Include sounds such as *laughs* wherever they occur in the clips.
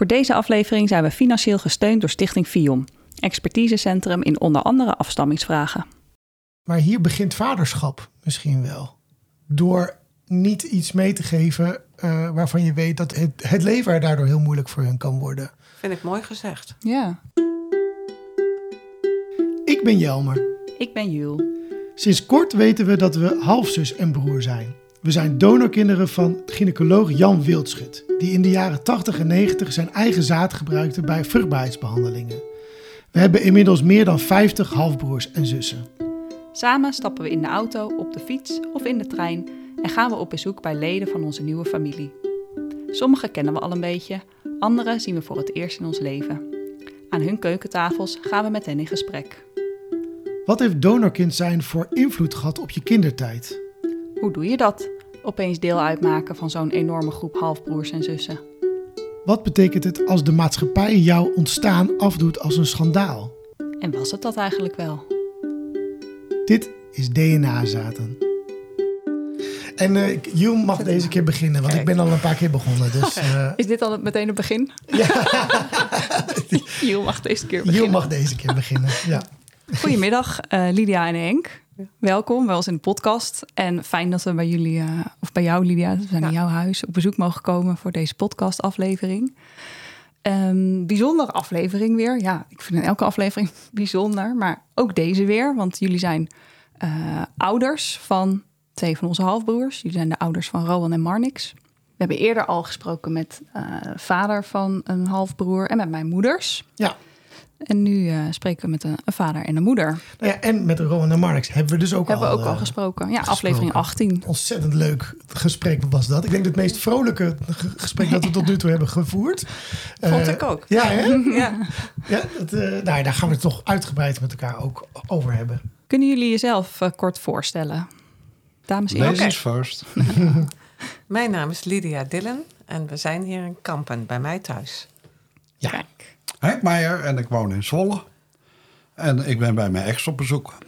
Voor deze aflevering zijn we financieel gesteund door Stichting FIOM, expertisecentrum in onder andere afstammingsvragen. Maar hier begint vaderschap misschien wel. Door niet iets mee te geven uh, waarvan je weet dat het, het leven er daardoor heel moeilijk voor hun kan worden. Vind ik mooi gezegd. Ja. Ik ben Jelmer. Ik ben Jul. Sinds kort weten we dat we halfzus en broer zijn. We zijn donorkinderen van gynaecoloog Jan Wildschut, die in de jaren 80 en 90 zijn eigen zaad gebruikte bij vruchtbaarheidsbehandelingen. We hebben inmiddels meer dan 50 halfbroers en zussen. Samen stappen we in de auto, op de fiets of in de trein en gaan we op bezoek bij leden van onze nieuwe familie. Sommige kennen we al een beetje, andere zien we voor het eerst in ons leven. Aan hun keukentafels gaan we met hen in gesprek. Wat heeft donorkind zijn voor invloed gehad op je kindertijd? Hoe doe je dat? Opeens deel uitmaken van zo'n enorme groep halfbroers en zussen. Wat betekent het als de maatschappij jouw ontstaan afdoet als een schandaal? En was het dat eigenlijk wel? Dit is DNA-zaten. En uh, Jul mag deze keer beginnen, want ik ben al een paar keer begonnen. Dus, uh... *laughs* Is dit al meteen het begin? Ja. *laughs* Jul mag deze keer beginnen. Jul mag deze keer beginnen, ja. Goedemiddag, uh, Lydia en Henk. Welkom bij ons in de podcast. En fijn dat we bij jullie, of bij jou Lydia, we zijn in jouw huis, op bezoek mogen komen voor deze podcastaflevering. Um, bijzondere aflevering weer. Ja, ik vind elke aflevering *laughs* bijzonder, maar ook deze weer. Want jullie zijn ouders van twee van onze halfbroers. Jullie zijn de ouders van Rowan en Marnix. We hebben eerder al gesproken met uh, vader van een halfbroer en met mijn moeders. Ja. En nu uh, spreken we met een, een, vader en een moeder. Nou ja, en met Rowan en Marnix hebben we dus ook hebben al, we ook al uh, gesproken. Ja, gesproken. aflevering 18. Ontzettend leuk gesprek was dat. Ik denk het meest vrolijke gesprek dat we tot nu toe hebben gevoerd. Vond ik ook. Ja, hè? *laughs* ja. ja dat, nou, daar gaan we het toch uitgebreid met elkaar ook over hebben. Kunnen jullie jezelf kort voorstellen? dames en heren. First. *laughs* Mijn naam is Lydia Dillen en we zijn hier in Kampen, bij mij thuis. Ja. Kijk. Henk Meijer en ik woon in Zwolle. En ik ben bij mijn ex op bezoek. *laughs*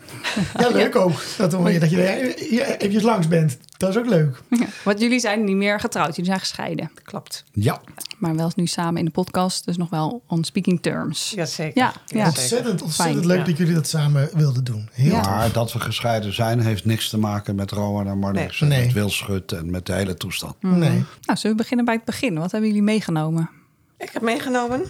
Ja, leuk ook. Dat, hoor je, dat je hier eventjes langs bent. Dat is ook leuk. Ja, want jullie zijn niet meer getrouwd. Jullie zijn gescheiden. Klopt. Ja. Maar wel nu samen in de podcast. Dus nog wel on speaking terms. Jazeker. Ja, ja. Ontzettend, ontzettend Fijn, leuk ja. dat jullie dat samen wilden doen. Heel Ja. Maar dat we gescheiden zijn heeft niks te maken met Rowan en Marnix. Nee. En Nee. met Wilschut en met de hele toestand. Mm. Nee. Nou, zullen we beginnen bij het begin? Wat hebben jullie meegenomen? Ik heb meegenomen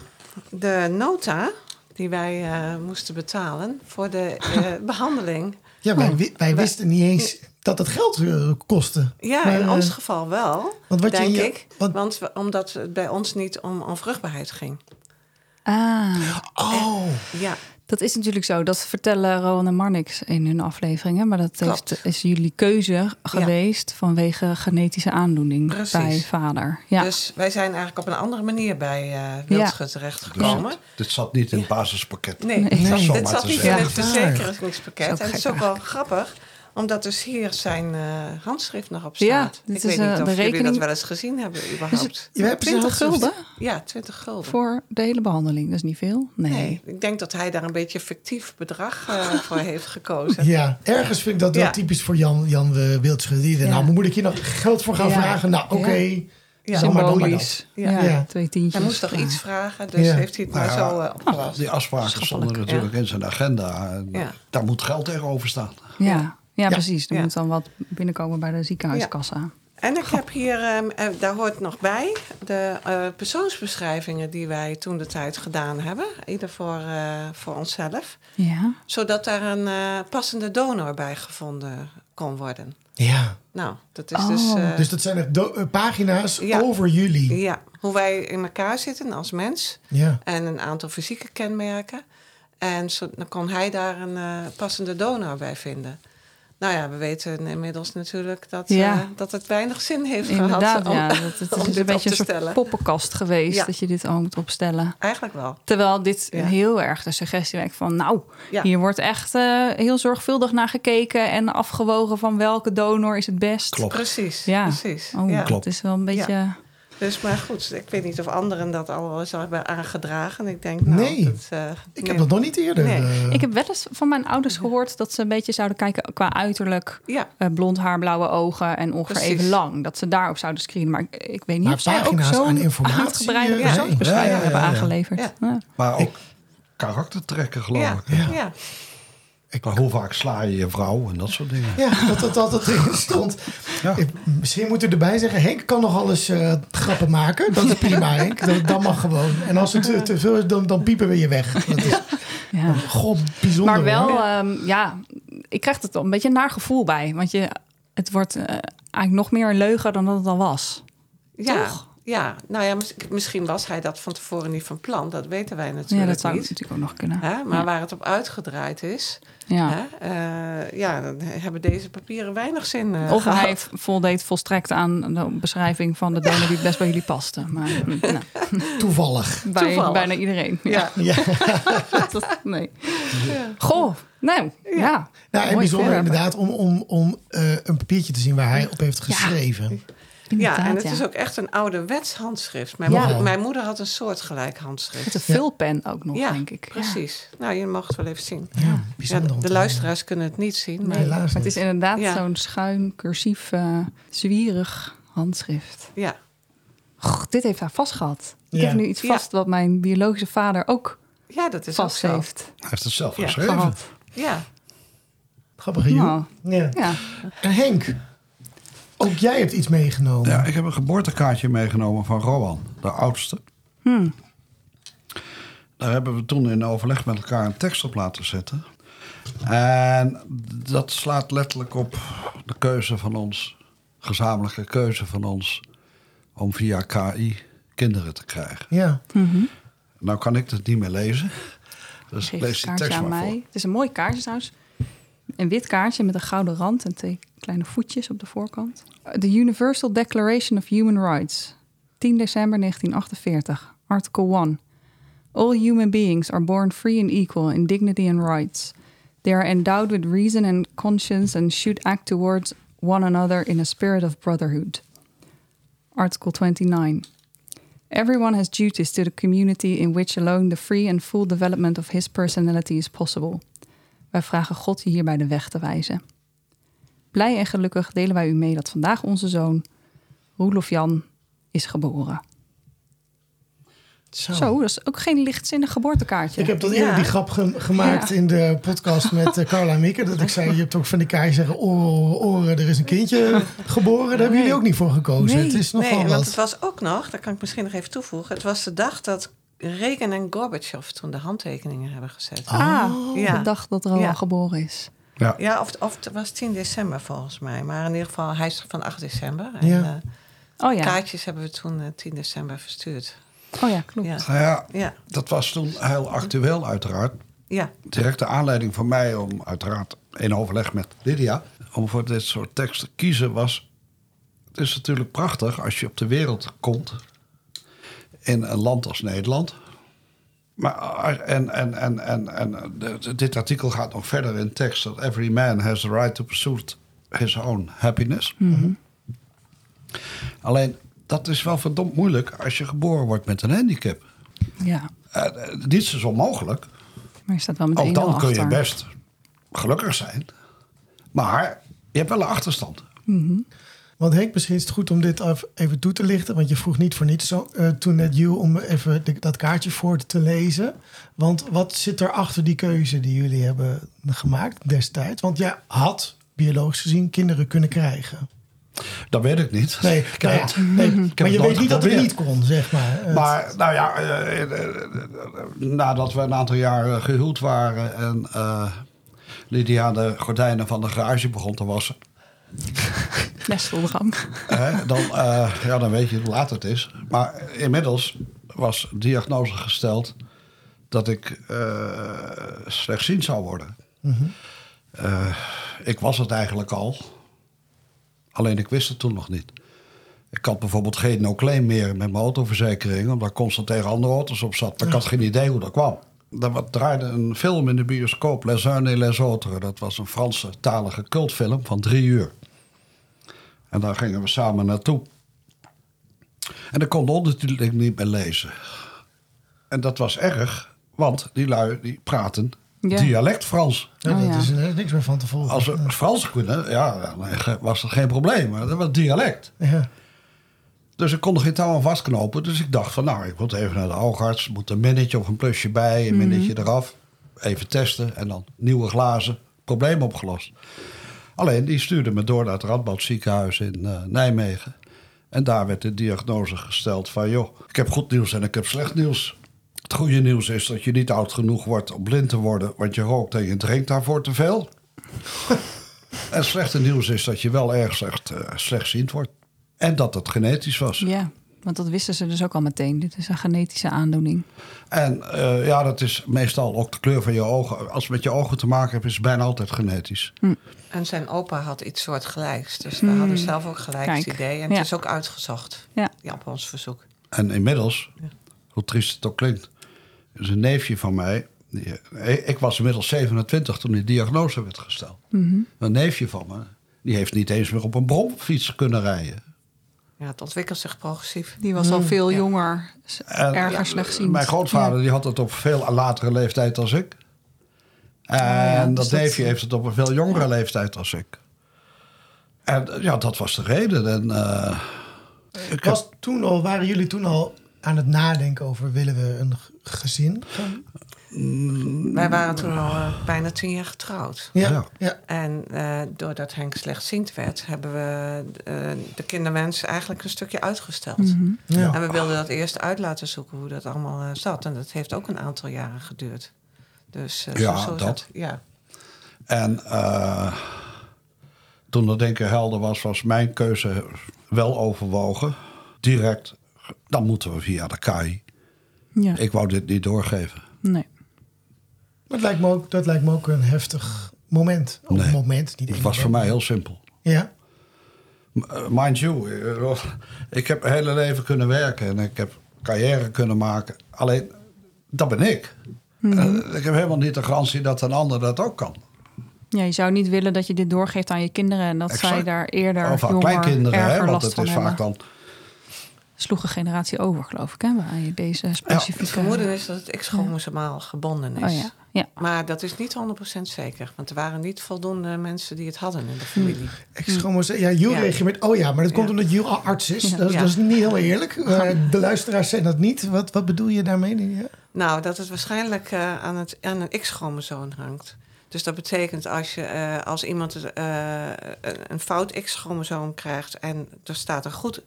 de nota die wij eh, moesten betalen voor de eh, *laughs* behandeling. Ja, wij, wi- wij wisten niet eens dat het geld eh, kostte. Ja, Maar, in ons geval wel, want wat je denk je- ik. want- Want we, omdat het bij ons niet om onvruchtbaarheid ging. Ah, Oh, Ja, dat is natuurlijk zo. Dat vertellen Rowan en Marnix in hun afleveringen. Maar dat heeft, is jullie keuze geweest vanwege genetische aandoening Precies. bij vader. Ja. dus wij zijn eigenlijk op een andere manier bij eh Wildschut terechtgekomen. Dus dit zat niet in het basispakket. Nee, Nee. dit zat- Zomaar dit zat niet in het verzekeringspakket. Dat is ook En het is ook wel grappig, omdat dus hier zijn eh, handschrift nog op staat. Ja, ik weet eh, niet of de jullie dat wel eens gezien hebben überhaupt. je hebt 20 gulden Ja, 20 gulden. voor de hele behandeling. Dat is niet veel. Nee. Nee, ik denk dat hij daar een beetje fictief bedrag eh, *laughs* voor heeft gekozen. Ja, ergens vind ik dat wel Ja. typisch voor Jan, Jan denkt, Ja. nou, moet ik hier nog geld voor gaan Ja. vragen? Nou, oké. Ja. Symbolisch. Ja. Ja. twee tientjes. Hij moest toch Ja. iets vragen, dus Ja. heeft hij het maar Nou zo uh, opgelost. Die afspraken stonden natuurlijk in zijn agenda. En Ja. Daar moet geld tegenover staan. Ja. Ja, precies. Er Ja. moet dan wat binnenkomen bij de ziekenhuiskassa. En ik heb hier, ehm, eh, daar hoort nog bij, de eh, persoonsbeschrijvingen die wij toen de tijd gedaan hebben. Ieder voor, eh, voor onszelf. Ja. Zodat daar een eh, passende donor bij gevonden kon worden. Ja, Nou, dat is Oh. dus... eh, dus dat zijn echt pagina's Ja. over jullie. ja, hoe wij in elkaar zitten als mens. Ja. En een aantal fysieke kenmerken. En zo, dan kon hij daar een eh, passende donor bij vinden. Nou ja, we weten inmiddels natuurlijk dat, Ja. eh, dat het weinig zin heeft Inderdaad, gehad om, ja. Dat, het *laughs* om is dit een beetje een soort poppenkast geweest Ja. dat je dit al moet opstellen. Eigenlijk wel. Terwijl dit Ja. heel erg de suggestie wekt van... nou, Ja. hier wordt echt eh, heel zorgvuldig naar gekeken... en afgewogen van welke donor is het best. Klopt. Precies, Ja. precies. Oh, ja. Klopt. het is wel een beetje... Dus, maar goed, ik weet niet of anderen dat al eens hebben aangedragen. Ik denk, nou, Nee. dat, eh, Ik nee. heb dat nog niet eerder. Nee. eh, Ik heb wel eens van mijn ouders gehoord dat ze een beetje zouden kijken qua uiterlijk. Ja, eh, blond haar, blauwe ogen en ongeveer Precies. even lang. Dat ze daarop zouden screenen. Maar ik, ik weet niet Maar of zij ook zo'n informatie, uitgebreide persoonsbeschrijving ja, ja, ja, hebben aangeleverd. Ja. Ja. Maar ook karaktertrekken, geloof ja, ik. ja. Ja. Maar hoe vaak sla je je vrouw en dat soort dingen. Ja, dat dat altijd erin stond. Ja. Ik- misschien moeten we erbij zeggen, Henk kan nog alles eh, grappen maken. Dat is prima, Henk. Dat, dat mag gewoon. En als het te, te veel is, dan, dan piepen we je weg. Dat is, Ja. god, bijzonder Maar wel, ehm, ja, ik krijg toch een beetje een naar gevoel bij. Want je, het wordt eh, eigenlijk nog meer een leugen dan dat het al was. Ja, Toch? Ja. nou ja, mis- misschien was hij dat van tevoren niet van plan. Dat weten wij Ja, natuurlijk dat zou niet. natuurlijk ook nog kunnen. Hè? Maar Ja. waar het op uitgedraaid is, Ja. hè? eh, ja, dan hebben deze papieren weinig zin uh, Of hij voldeed volstrekt aan de beschrijving van de donor die best bij jullie paste. Maar mm, *laughs* nou, Toevallig. bij Toevallig. bijna iedereen. Ja. Ja. *laughs* Ja. *laughs* Dat- nee. Goh, nou, ja. Nou, en Mooi bijzonder inderdaad om, om, om eh, een papiertje te zien waar hij op heeft geschreven. Ja, en het ja. is ook echt een ouderwets handschrift. Mijn, Ja. moeder, mijn moeder had een soortgelijk handschrift. Met een vulpen ook nog, ja, denk ik. Ja. precies. Nou, je mag het wel even zien. Ja, bijzonder. de, luisteraars kunnen het niet zien. Maar, het is inderdaad Ja. zo'n schuin, cursief, eh, zwierig handschrift. ja, Goh, dit heeft hij vast gehad. Ik heb nu iets Ja. vast wat mijn biologische vader ook ja, dat is vast heeft Hij heeft het zelf Ja, geschreven. gehad. Ja, Grappig. Nou, Ja. ja. En Henk, ook jij hebt iets meegenomen. Ja, ik heb een geboortekaartje meegenomen van Rowan, de oudste. Hmm. Daar hebben we toen in overleg met elkaar een tekst op laten zetten. En dat slaat letterlijk op de keuze van ons, gezamenlijke keuze van ons, om via KI kinderen te krijgen. Ja. Nou kan ik het niet meer lezen. Dus Geef lees het die kaartje tekst aan maar mij. voor. Het is een mooi kaartje trouwens. Een wit kaartje met een gouden rand en twee kleine voetjes op de voorkant. The Universal Declaration of Human Rights. 10 december 1948. Article 1. All human beings are born free and equal in dignity and rights. They are endowed with reason and conscience and should act towards one another in a spirit of brotherhood. Article 29. Everyone has duties to the community in which alone the free and full development of his personality is possible. Wij vragen God hierbij de weg te wijzen. Blij en gelukkig delen wij u mee dat vandaag onze zoon, Roelof Jan, is geboren. Zo. Zo, dat is ook geen lichtzinnig geboortekaartje. Ik heb tot eerder Ja. die grap ge- gemaakt Ja. in de podcast met eh, Carla en Mieke. Dat ik zei, je hebt ook van die kaartjes zeggen, oren, oren, er is een kindje geboren. Daar hebben jullie ook niet voor gekozen. Nee. Het is nogal nee, want het was ook nog, dat kan ik misschien nog even toevoegen. Het was de dag dat Reagan en Gorbachev toen de handtekeningen hebben gezet. Ah, Ja. de dag dat Roa Ja. geboren is. Ja. Ja, of, of het was 10 december volgens mij. Maar in ieder geval, hij is van 8 december. En Ja. eh, Oh ja, kaartjes hebben we toen eh, 10 december verstuurd. oh ja klopt. Ja, Nou ja, ja, dat was toen heel actueel uiteraard. ja. Directe aanleiding voor mij om uiteraard in overleg met Lydia... om voor dit soort tekst te kiezen was... het is natuurlijk prachtig als je op de wereld komt... in een land als Nederland... Maar, eh, en, en, en, en, en de- dit artikel gaat nog verder in tekst... dat every man has the right to pursue his own happiness. Alleen, dat is wel verdomd moeilijk als je geboren wordt met een handicap. Ja, Eh, eh, niets is onmogelijk. maar je staat wel met Ook één dan kun je best gelukkig zijn. Maar je hebt wel een achterstand. Want Henk, misschien is het goed om dit af- even toe te lichten. Want je vroeg niet voor niets zo, eh, toen net you om even de- dat kaartje voor te lezen. Want wat zit er achter die keuze die jullie hebben gemaakt destijds? Want jij had, biologisch gezien, kinderen kunnen krijgen. Dat weet ik niet. Nee, *laughs* ik nou ja, nee, *laughs* maar je weet niet dat het niet kon, zeg maar. Maar nou ja, eh, eh, nadat we een aantal jaar eh, gehuwd waren en eh, Lydia de gordijnen van de garage begon te wassen, Nestelgang. hè, dan, eh, ja, dan weet je hoe laat het is. Maar inmiddels was diagnose gesteld dat ik eh, slechtziend zou worden. Eh, ik was het eigenlijk al, alleen ik wist het toen nog niet. Ik had bijvoorbeeld geen no-claim meer met mijn autoverzekering, omdat ik constant tegen andere auto's op zat. Maar ik had geen idee hoe dat kwam. Er draaide een film in de bioscoop, Les Uns et les Autres. Dat was een Franse talige cultfilm van drie uur. En daar gingen we samen naartoe. En ik kon natuurlijk niet meer lezen. En dat was erg, want die lui die praten Ja. dialect Frans. Ja, Oh, dat ja. is er niks meer van te volgen. Als we Frans kunnen, ja, dan was dat geen probleem. Maar dat was dialect. Ja. Dus ik kon er geen touw aan vastknopen. Dus ik dacht van, nou, ik moet even naar de oogarts. Moet een minnetje of een plusje bij, een minnetje eraf. Even testen en dan nieuwe glazen. Probleem opgelost. Alleen, die stuurde me door naar het Radboud ziekenhuis in eh, Nijmegen. En daar werd de diagnose gesteld van, joh, ik heb goed nieuws en ik heb slecht nieuws. Het goede nieuws is dat je niet oud genoeg wordt om blind te worden, want je rookt en je drinkt daarvoor te veel. *laughs* en het slechte nieuws is dat je wel erg slecht, eh, slechtziend wordt. En dat het genetisch was. Ja, want dat wisten ze dus ook al meteen. Dit is een genetische aandoening. En eh, ja, dat is meestal ook de kleur van je ogen. Als het met je ogen te maken heeft, is het bijna altijd genetisch. En zijn opa had iets soortgelijks. Dus we hadden zelf ook gelijk het idee. En ja. het is ook uitgezocht. Ja. Ja, op ons verzoek. En inmiddels, hoe triest het ook klinkt, is een neefje van mij. Die, eh, ik was inmiddels 27 toen die diagnose werd gesteld. Een neefje van me, die heeft niet eens meer op een bromfiets kunnen rijden. Ja, het ontwikkelt zich progressief. Die was al veel Ja. jonger, En, erger ja, slechtziend. Mijn grootvader Ja. die had het op veel latere leeftijd als ik. En ja, dus dat heeft het op een veel jongere leeftijd als ik. En eh, ja, dat was de reden. En, eh, ik heb- Was toen al, waren jullie toen al aan het nadenken over willen we een gezin? gaan? Wij waren toen al eh, bijna tien jaar getrouwd. Ja, Ja. ja. En eh, doordat Henk slechtziend werd, hebben we eh, de kinderwens eigenlijk een stukje uitgesteld. Mhm. ja. En we wilden dat eerst uit laten zoeken hoe dat allemaal zat. En dat heeft ook een aantal jaren geduurd. Dus eh, Ja, zo, zo is dat. het. Ja. En eh, toen dat denken helder was, was mijn keuze wel overwogen. Direct, dan moeten we via de KAI. Ja. Ik wou dit niet doorgeven. Nee. Maar het lijkt me ook, dat lijkt me ook een heftig moment. Nee. moment, niet Het was voor mij heel simpel. Ja, Uh, Mind you, uh, ik heb mijn hele leven kunnen werken en ik heb carrière kunnen maken. Alleen, dat ben ik. Uh, ik heb helemaal niet de garantie dat een ander dat ook kan. Ja, je zou niet willen dat je dit doorgeeft aan je kinderen... en dat Exact. zij daar eerder Of aan kleinkinderen, hè, want het is hebben. vaak dan... Sloeg een generatie over, geloof ik, hè? Waar je deze specifieke... Het vermoeden is dat het X-chromosomaal gebonden is. Oh ja, ja. Maar dat is niet 100% zeker. Want er waren niet voldoende mensen die het hadden in de familie. ex-chromosoom. Ja, Jules Ja. reageert met, oh ja, maar dat komt Ja. omdat Jules al arts is. Dat, is Ja. dat is niet heel eerlijk. *laughs* Eh, de luisteraars zijn dat niet. Wat, wat bedoel je daarmee? Ja? Nou, dat het waarschijnlijk eh, aan, het, aan een X-chromosoom hangt. Dus dat betekent als, je, eh, als iemand eh, een- een fout X-chromosoom krijgt en er staat een goed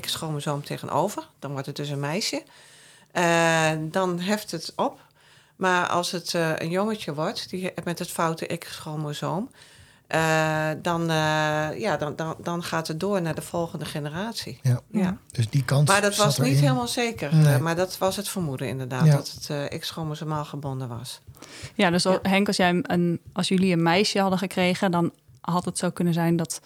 X-chromosoom tegenover, dan wordt het dus een meisje. Eh, dan heft het op. Maar als het eh, een jongetje wordt die, met het foute X-chromosoom, eh, dan, eh, ja, dan, dan, dan gaat het door naar de volgende generatie. Ja. Ja. Dus die kans Maar dat zat was niet helemaal zeker. Nee. Maar dat was het vermoeden inderdaad, Ja. dat het eh X-chromosomaal gebonden was. Ja, dus Henk, als, jij een, als jullie een meisje hadden gekregen... dan had het zo kunnen zijn dat...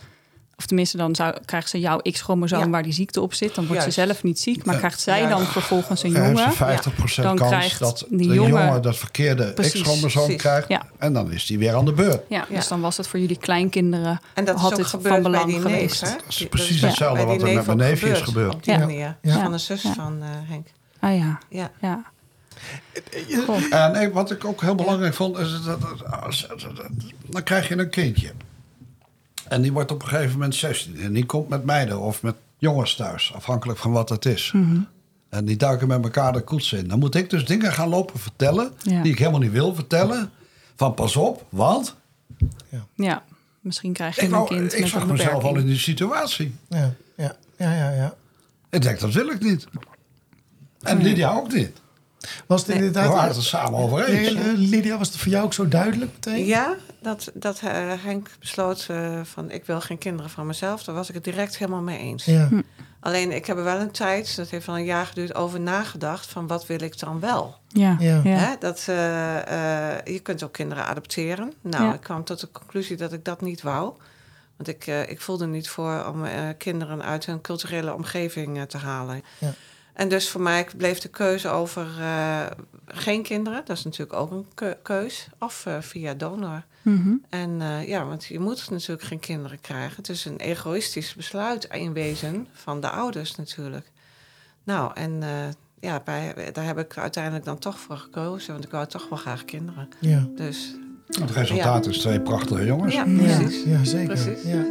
of tenminste, dan zou, krijgt ze jouw X-chromosoom... Ja. waar die ziekte op zit. Dan wordt Juist. ze zelf niet ziek. Maar Ja. krijgt zij dan vervolgens een heeft jongen... ze 50% Dan kans krijgt dat die de jongen- jongen dat verkeerde X-chromosoom krijgt. Ja. En dan is die weer aan de beurt. Ja, Ja. dus dan was het voor jullie kleinkinderen... En dat had is ook dit van bij belang die geweest. neef. hè? Dat is precies bij hetzelfde wat er met mijn neefje is gebeurd. Op die Ja. manier. Ja. Van de zus Ja. van eh, Henk. Ah ja, Ja. En nee, wat ik ook heel belangrijk vond, is dat, dan krijg je een kindje. En die wordt op een gegeven moment 16. En die komt met meiden of met jongens thuis, afhankelijk van wat het is. Mhm. En die duiken met elkaar de koets in. Dan moet ik dus dingen gaan lopen vertellen, Ja. die ik helemaal niet wil vertellen. Van pas op, want Ja, misschien krijg je ik, een wou, kind ik met zag een mezelf al in die situatie. Ja, ja, ja, ja. ja. Ik denk, dat wil ik niet. En Lydia ook niet. Was het We inderdaad... waren het er samen over eens. Lydia, was het voor jou ook zo duidelijk meteen? Ja, dat, dat eh, Henk besloot eh, van ik wil geen kinderen van mezelf. Daar was ik het direct helemaal mee eens. Ja. Alleen ik heb er wel een tijd, dat heeft wel een jaar geduurd, over nagedacht van wat wil ik dan wel. Ja, Ja. ja. Hè, dat, eh, je kunt ook kinderen adopteren. Nou, Ja. ik kwam tot de conclusie dat ik dat niet wou. Want ik, eh, ik voelde niet voor om eh, kinderen uit hun culturele omgeving te halen. Ja. En dus voor mij bleef de keuze over eh, geen kinderen. Dat is natuurlijk ook een keu- keus. Of eh, via donor. Mhm. En eh, ja, want je moet natuurlijk geen kinderen krijgen. Het is een egoïstisch besluit in wezen van de ouders natuurlijk. Nou, en eh, ja, bij, daar heb ik uiteindelijk dan toch voor gekozen. Want ik wou toch wel graag kinderen. Ja, Dus Het resultaat is twee prachtige jongens. ja, ja, precies. ja zeker. Precies. Ja.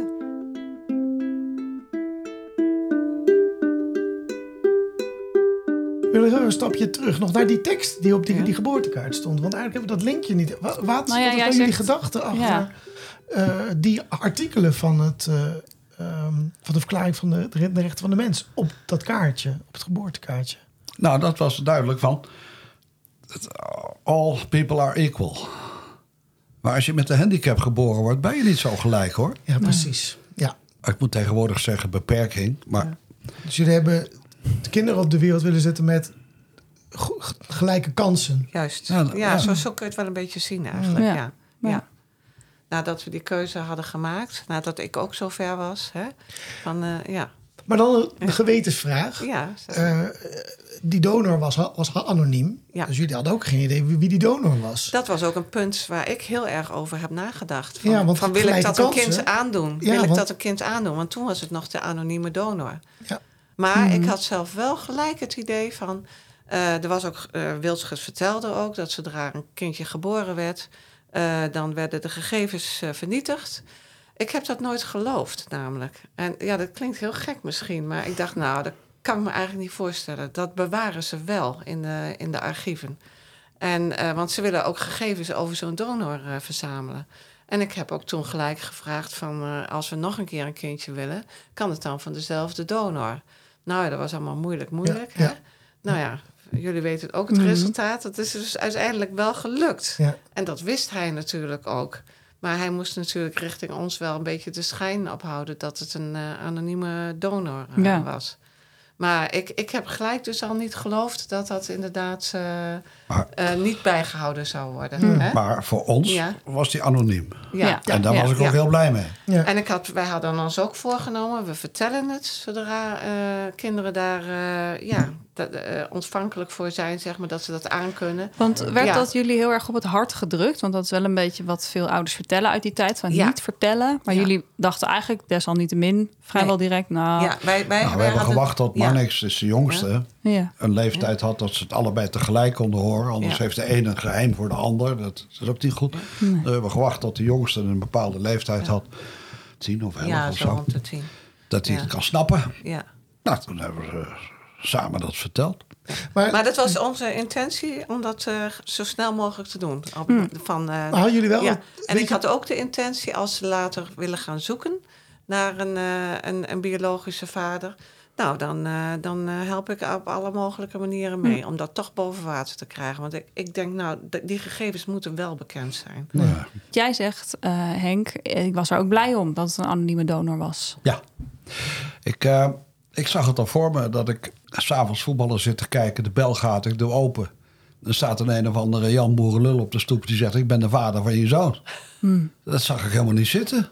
We willen een stapje terug, nog naar die tekst die op die, Ja. die geboortekaart stond. Want eigenlijk hebben we dat linkje niet. Wat, wat, Nou ja, wat jullie zegt- gedachten achter Ja. eh, die artikelen van, het, eh, ehm, van de verklaring van de, de rechten van de mens op dat kaartje, op het geboortekaartje? Nou, dat was duidelijk van... All people are equal. Maar als je met een handicap geboren wordt, ben je niet zo gelijk hoor. Ja, precies. Ja. Ik moet tegenwoordig zeggen beperking. Maar Dus jullie hebben de kinderen op de wereld willen zetten met gelijke kansen. Juist. Ja, Ja, ja. zo, zo kun je het wel een beetje zien eigenlijk. Ja. Ja. Ja. Ja. Nadat we die keuze hadden gemaakt, nadat ik ook zo ver was. Hè, van, eh, ja. Maar dan de gewetensvraag. Ja, Eh, die donor was, was anoniem. Ja. Dus jullie hadden ook geen idee wie wie die donor was. dat was ook een punt waar ik heel erg over heb nagedacht. Van, Ja, want van wil ik dat een kind aandoen? Ja, wil ik want- dat een kind aandoen? Want toen was het nog de anonieme donor. Ja. Maar ik had zelf wel gelijk het idee van... eh, er was ook, eh Wildschut vertelde ook dat zodra een kindje geboren werd... eh, dan werden de gegevens vernietigd. Ik heb dat nooit geloofd namelijk. En ja, dat klinkt heel gek misschien. Maar ik dacht, nou, dat kan ik me eigenlijk niet voorstellen. Dat bewaren ze wel in de, in de archieven. En, want ze willen ook gegevens over zo'n donor verzamelen. En ik heb ook toen gelijk gevraagd van... als we nog een keer een kindje willen... kan het dan van dezelfde donor? Nou ja, dat was allemaal moeilijk, moeilijk. Ja, hè? ja. Nou ja, jullie weten ook het Mhm. resultaat. Het is dus uiteindelijk wel gelukt. Ja. En dat wist hij natuurlijk ook. Maar hij moest natuurlijk richting ons wel een beetje de schijn ophouden... dat het een eh, anonieme donor eh, Ja. was. Maar ik, ik heb gelijk dus al niet geloofd dat dat inderdaad eh, Maar- eh, niet bijgehouden zou worden. Hmm. Hè? Maar voor ons Ja. was die anoniem. Ja. Ja. en daar ja, was ik ook heel blij mee. Ja. En ik had, wij hadden ons ook voorgenomen, we vertellen het zodra eh, kinderen daar eh, ja, dat, eh, ontvankelijk voor zijn, zeg maar, dat ze dat aankunnen. Want werd Ja. dat jullie heel erg op het hart gedrukt? Want dat is wel een beetje wat veel ouders vertellen uit die tijd. Van Ja. niet vertellen. Maar Ja. jullie dachten eigenlijk desalniettemin vrijwel direct... Nou, Ja, wij, wij, Nou, we wij hebben hadden- gewacht tot ja. Marnix, is de jongste, ja. een leeftijd had dat ze het allebei tegelijk konden horen. Anders Ja. heeft de ene een geheim voor de ander. Dat is ook niet goed. We hebben gewacht tot de jongste een bepaalde leeftijd had. Tien of elf Ja, of zo zo. rond de tien. Dat hij Ja. het kan snappen. Ja. Nou, toen hebben we samen dat verteld. Maar, Maar dat was onze intentie om dat eh, zo snel mogelijk te doen. Op- van, eh, maar hadden jullie wel... ja. En ik je- had ook de intentie, als ze later willen gaan zoeken naar een, eh, een, een biologische vader. Nou, dan, eh, dan help ik op alle mogelijke manieren mee om dat toch boven water te krijgen. Want ik, ik denk, nou, die gegevens moeten wel bekend zijn. Ja. Jij zegt, eh, Henk, ik was er ook blij om dat het een anonieme donor was. Ja. Ik, eh, ik zag het al voor me dat ik s'avonds voetballen zit te kijken. De bel gaat, ik doe open. Er staat een een of andere Jan Boerenlul op de stoep die zegt... ik ben de vader van je zoon. Dat zag ik helemaal niet zitten.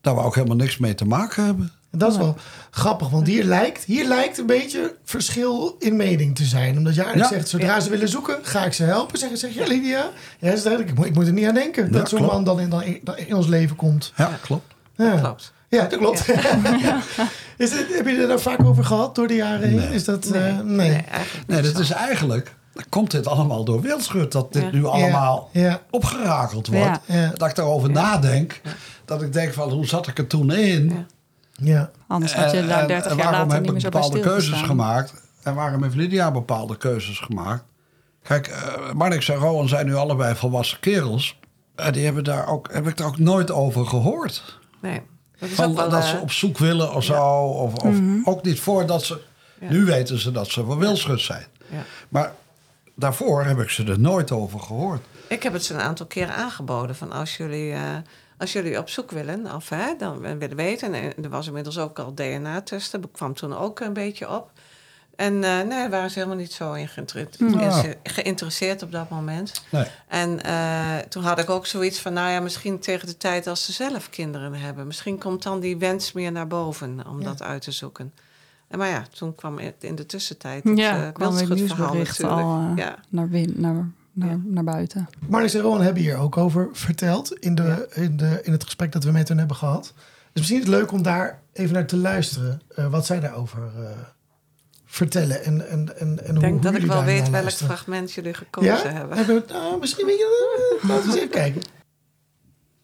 Daar wou ik helemaal niks mee te maken hebben. En dat is wel grappig, want hier lijkt, hier lijkt een beetje verschil in mening te zijn. Omdat jij eigenlijk Ja. zegt, zodra ze willen zoeken, ga ik ze helpen. Zeg, zeg je, Lydia? Ja, is duidelijk. Ik moet, ik moet er niet aan denken dat zo'n man dan in, dan in, dan in ons leven komt. Ja, klopt. Ja, Klopt. Ja dat klopt. *laughs* is het, heb je er daar vaak over gehad door de jaren heen? Nee. Is dat, Nee, eh, nee. eigenlijk Nee, dat zo. is eigenlijk... Komt dit allemaal door Wildschut? Dat dit Ja. nu allemaal Ja, opgerakeld wordt. Ja. ja, Dat ik daarover nadenk. Dat ik denk van, hoe zat ik er toen in? Ja. ja. Anders had je daar en- 30 en jaar waarom later heb niet meer ik zo bepaalde keuzes gemaakt? En waarom heeft Lydia bepaalde keuzes gemaakt? Kijk, uh, Marnix en Rowan zijn nu allebei volwassen kerels. En die hebben daar ook, heb ik daar ook nooit over gehoord. Nee. Dat is Van, ook wel, dat eh, ze op zoek willen of zo. Of, of ook niet voordat ze... Nu weten ze dat ze van Wilschut zijn. ja. Maar daarvoor heb ik ze er nooit over gehoord. Ik heb het ze een aantal keren aangeboden. Van als jullie, eh, als jullie op zoek willen, of hè, dan willen weten. En er was inmiddels ook al DNA-testen. Dat kwam toen ook een beetje op. En eh, nee, waren ze helemaal niet zo in geïnter- Ja. geïnteresseerd op dat moment. Nee. En eh, toen had ik ook zoiets van, nou ja, misschien tegen de tijd als ze zelf kinderen hebben. Misschien komt dan die wens meer naar boven om Ja. dat uit te zoeken. En maar ja, toen kwam in- in de tussentijd het Ja, eh, kwam wildschutverhaal nieuwsbericht natuurlijk. al ja. naar, win, naar, naar, Ja. naar buiten. Marnix en Rowan hebben hier ook over verteld in, de, in, de, in het gesprek dat we met hen hebben gehad. Dus misschien is het leuk om daar even naar te luisteren, eh, wat zij daarover eh, vertellen? En, en, en, en Ik denk hoe dat ik wel weet welk luisteren? fragment jullie gekozen Ja? hebben. Hebben we, nou, misschien weet je, *laughs* laten we eens even kijken.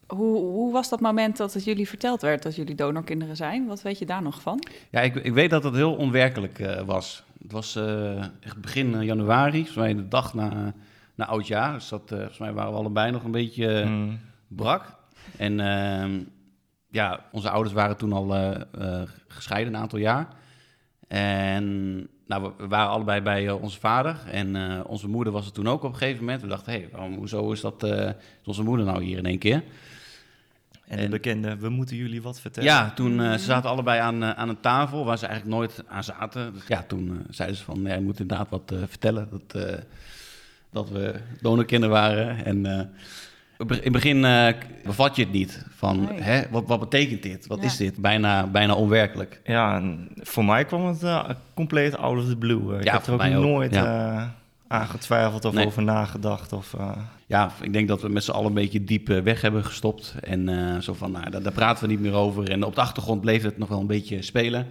Hoe, hoe was dat moment dat het jullie verteld werd dat jullie donorkinderen zijn? Wat weet je daar nog van? Ja, ik, ik weet dat het heel onwerkelijk eh, was. Het was eh, echt begin eh, januari, volgens mij de dag na, na oudjaar. Dus dat, eh, volgens mij waren we allebei nog een beetje eh, Mm. brak. En ehm, ja, onze ouders waren toen al gescheiden een aantal jaar. En nou, we- waren allebei bij eh, onze vader. En eh, onze moeder was er toen ook op een gegeven moment. We dachten, hé, hey, hoezo is, dat, eh, is onze moeder nou hier in één keer? En de En- bekende, we moeten jullie wat vertellen. Ja, toen eh, ze zaten allebei aan, aan een tafel waar ze eigenlijk nooit aan zaten. Dus ja, toen zeiden ze van, ja, je moet inderdaad wat vertellen. Dat, dat we donorkinderen waren. En in het begin eh, bevat je het niet. Van, Nee. hè, wat, wat betekent dit? Wat Ja. is dit? Bijna, bijna onwerkelijk. Ja, en voor mij kwam het eh, compleet out of the blue. Ik Ja, heb er ook nooit ja. eh, aan getwijfeld of Nee. over nagedacht. Of, eh, Ja, ik denk dat we met z'n allen een beetje diep eh, weg hebben gestopt. En eh, zo van, nou, daar, daar praten we niet meer over. En op de achtergrond bleef het nog wel een beetje spelen.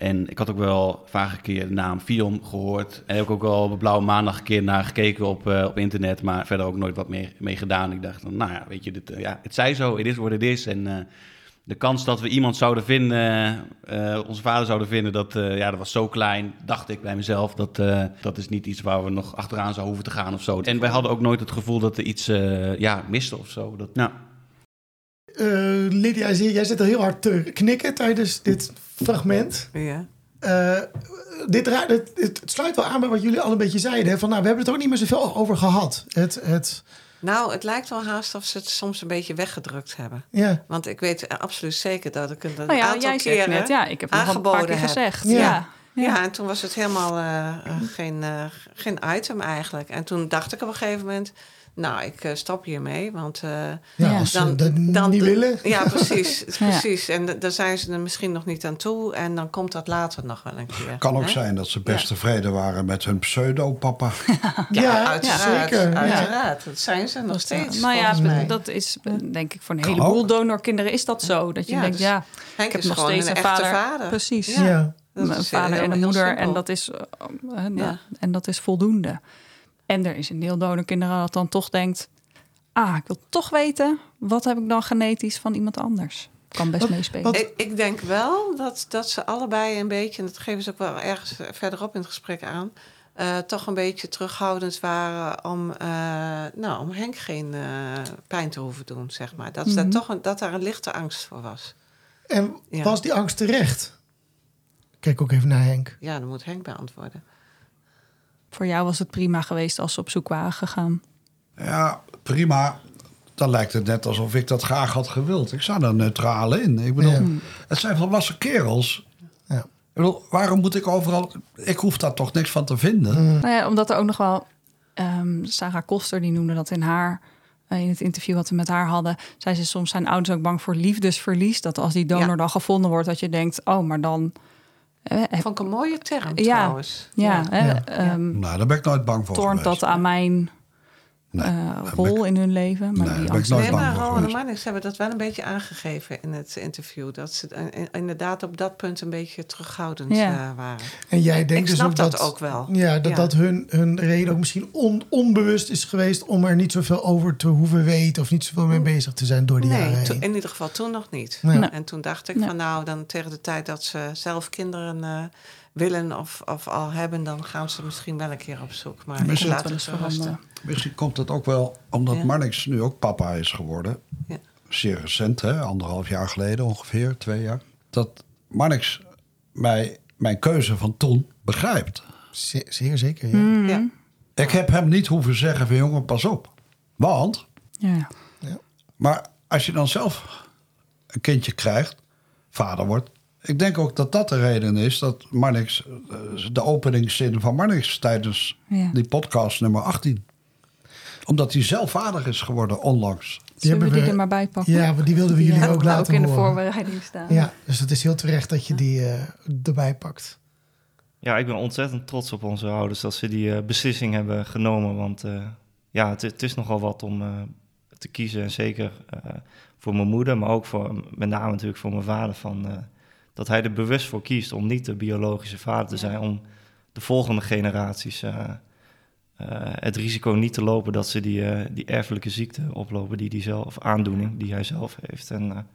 En ik had ook wel vaak een keer de naam Fion gehoord. En heb ik ook wel op Blauwe Maandag een keer naar gekeken op, eh, op internet. Maar verder ook nooit wat meer mee gedaan. Ik dacht, van, nou ja, weet je, dit, eh, ja, het zij zo, het is wat het is. En eh, de kans dat we iemand zouden vinden, eh, onze vader zouden vinden, dat, eh, ja, dat was zo klein, dacht ik bij mezelf. Dat, eh, dat is niet iets waar we nog achteraan zouden hoeven te gaan of zo. En wij hadden ook nooit het gevoel dat er iets eh, ja, miste of zo. Dat, nou, Eh, Lydia, jij zit al heel hard te knikken tijdens dit fragment. Ja. Eh, dit, het, het sluit wel aan bij wat jullie al een beetje zeiden. Hè? Van, nou, we hebben het er ook niet meer zoveel over gehad. Het, het, Nou, het lijkt wel haast of ze het soms een beetje weggedrukt hebben. ja. Want ik weet absoluut zeker dat ik het een Nou ja, aantal jij keren... net, ja, ik heb aangeboden keer heb. gezegd. Ja. Ja. En toen was het helemaal eh, eh, geen, eh, geen item eigenlijk. En toen dacht ik op een gegeven moment... Nou, ik eh, stop hiermee, want... eh, ja, Ja. als ze dat niet willen. Ja, precies. *laughs* Ja. precies. En daar zijn ze er misschien nog niet aan toe. En dan komt dat later nog wel een keer. Kan ook hè? zijn dat ze best tevreden waren met hun pseudo-papa. *laughs* Ja, uiteraard. zeker. Ja. Uiteraard. Dat zijn ze nog steeds. Nou ja, mij. dat is eh, denk ik voor een heleboel donorkinderen is dat zo. Dat je Ja, denkt, dus ja, Henk ik heb is nog gewoon steeds een een echte vader. vader. Precies. Ja. Een vader en een moeder. En dat, is, Ja. en dat is voldoende. En er is een deel donorkinderen dat dan toch denkt... ah, ik wil toch weten... wat heb ik dan genetisch van iemand anders? Kan best Wat- meespelen. wat- Ik, ik denk wel dat, dat ze allebei een beetje, en dat geven ze ook wel ergens verderop in het gesprek aan, eh, toch een beetje terughoudend waren om, eh, nou, om Henk geen eh, pijn te hoeven doen, zeg maar. Dat, daar Mhm. toch een, dat daar een lichte angst voor was. En Ja. was die angst terecht? Kijk ook even naar Henk. Ja, dan moet Henk beantwoorden. Voor jou was het prima geweest als ze op zoek waren gegaan. Ja, prima. Dan lijkt het net alsof ik dat graag had gewild. Ik sta er neutraal in. Ik bedoel, Ja. het zijn volwassen kerels. Ja. Ik bedoel, waarom moet ik overal... Ik hoef daar toch niks van te vinden. Nou ja, omdat er ook nog wel... ehm, Sarah Koster, die noemde dat in haar... eh, in het interview wat we met haar hadden... zei ze soms zijn ouders ook bang voor liefdesverlies. Dat als die donor Ja. dan gevonden wordt... dat je denkt, oh, maar dan... eh, heb- Vond ik een mooie term Ja. trouwens. ja, hè, Ja. ehm, Nou, daar ben ik nooit bang voor geweest. dat aan mijn Nee, eh, rol in hun leven. Maar Nee, die angst- Nee, maar Rowan en. Marnix hebben dat wel een beetje aangegeven in het interview. Dat ze inderdaad op dat punt een beetje terughoudend Ja. eh, waren. En jij denkt Ik dus snap ook dat dat, ook wel. Ja, dat Ja. dat hun, hun reden ook misschien on- onbewust is geweest om er niet zoveel over te hoeven weten of niet zoveel mee bezig te zijn door die jaren Nee, heen. to- in ieder geval toen nog niet. Nee. Nee. En toen dacht ik Nee. van nou, dan tegen de tijd dat ze zelf kinderen eh, willen of, of al hebben, dan gaan ze misschien wel een keer op zoek. Maar ze- laat het eens zo rusten. veranderen. Misschien komt het ook wel omdat Ja. Marnix nu ook papa is geworden. Ja. Zeer recent, hè? anderhalf jaar geleden ongeveer, twee jaar. Dat Marnix mij, mijn keuze van toen begrijpt. Zeer, zeer zeker, ja. Mhm. Ja. Ik heb hem niet hoeven zeggen van jongen, pas op. Want, Ja. maar als je dan zelf een kindje krijgt, vader wordt. Ik denk ook dat dat de reden is dat Marnix, eh, de openingszin van Marnix tijdens Ja. die podcast nummer 18. Omdat hij zelf vader is geworden onlangs. Die Zullen we hebben die we- er maar bij pakken? Ja, want die wilden we jullie ook we laten ook in de voorbereiding staan. Ja, dus het is heel terecht dat je die eh, erbij pakt. Ja, ik ben ontzettend trots op onze ouders dat ze die eh, beslissing hebben genomen. Want eh, ja, het, het is nogal wat om eh, te kiezen. En zeker eh, voor mijn moeder, maar ook voor, met name natuurlijk voor mijn vader. Van, eh, dat hij er bewust voor kiest om niet de biologische vader te zijn. Om de volgende generaties eh, eh, het risico niet te lopen dat ze die, eh, die erfelijke ziekte oplopen die die zelf, of aandoening die hij zelf heeft. En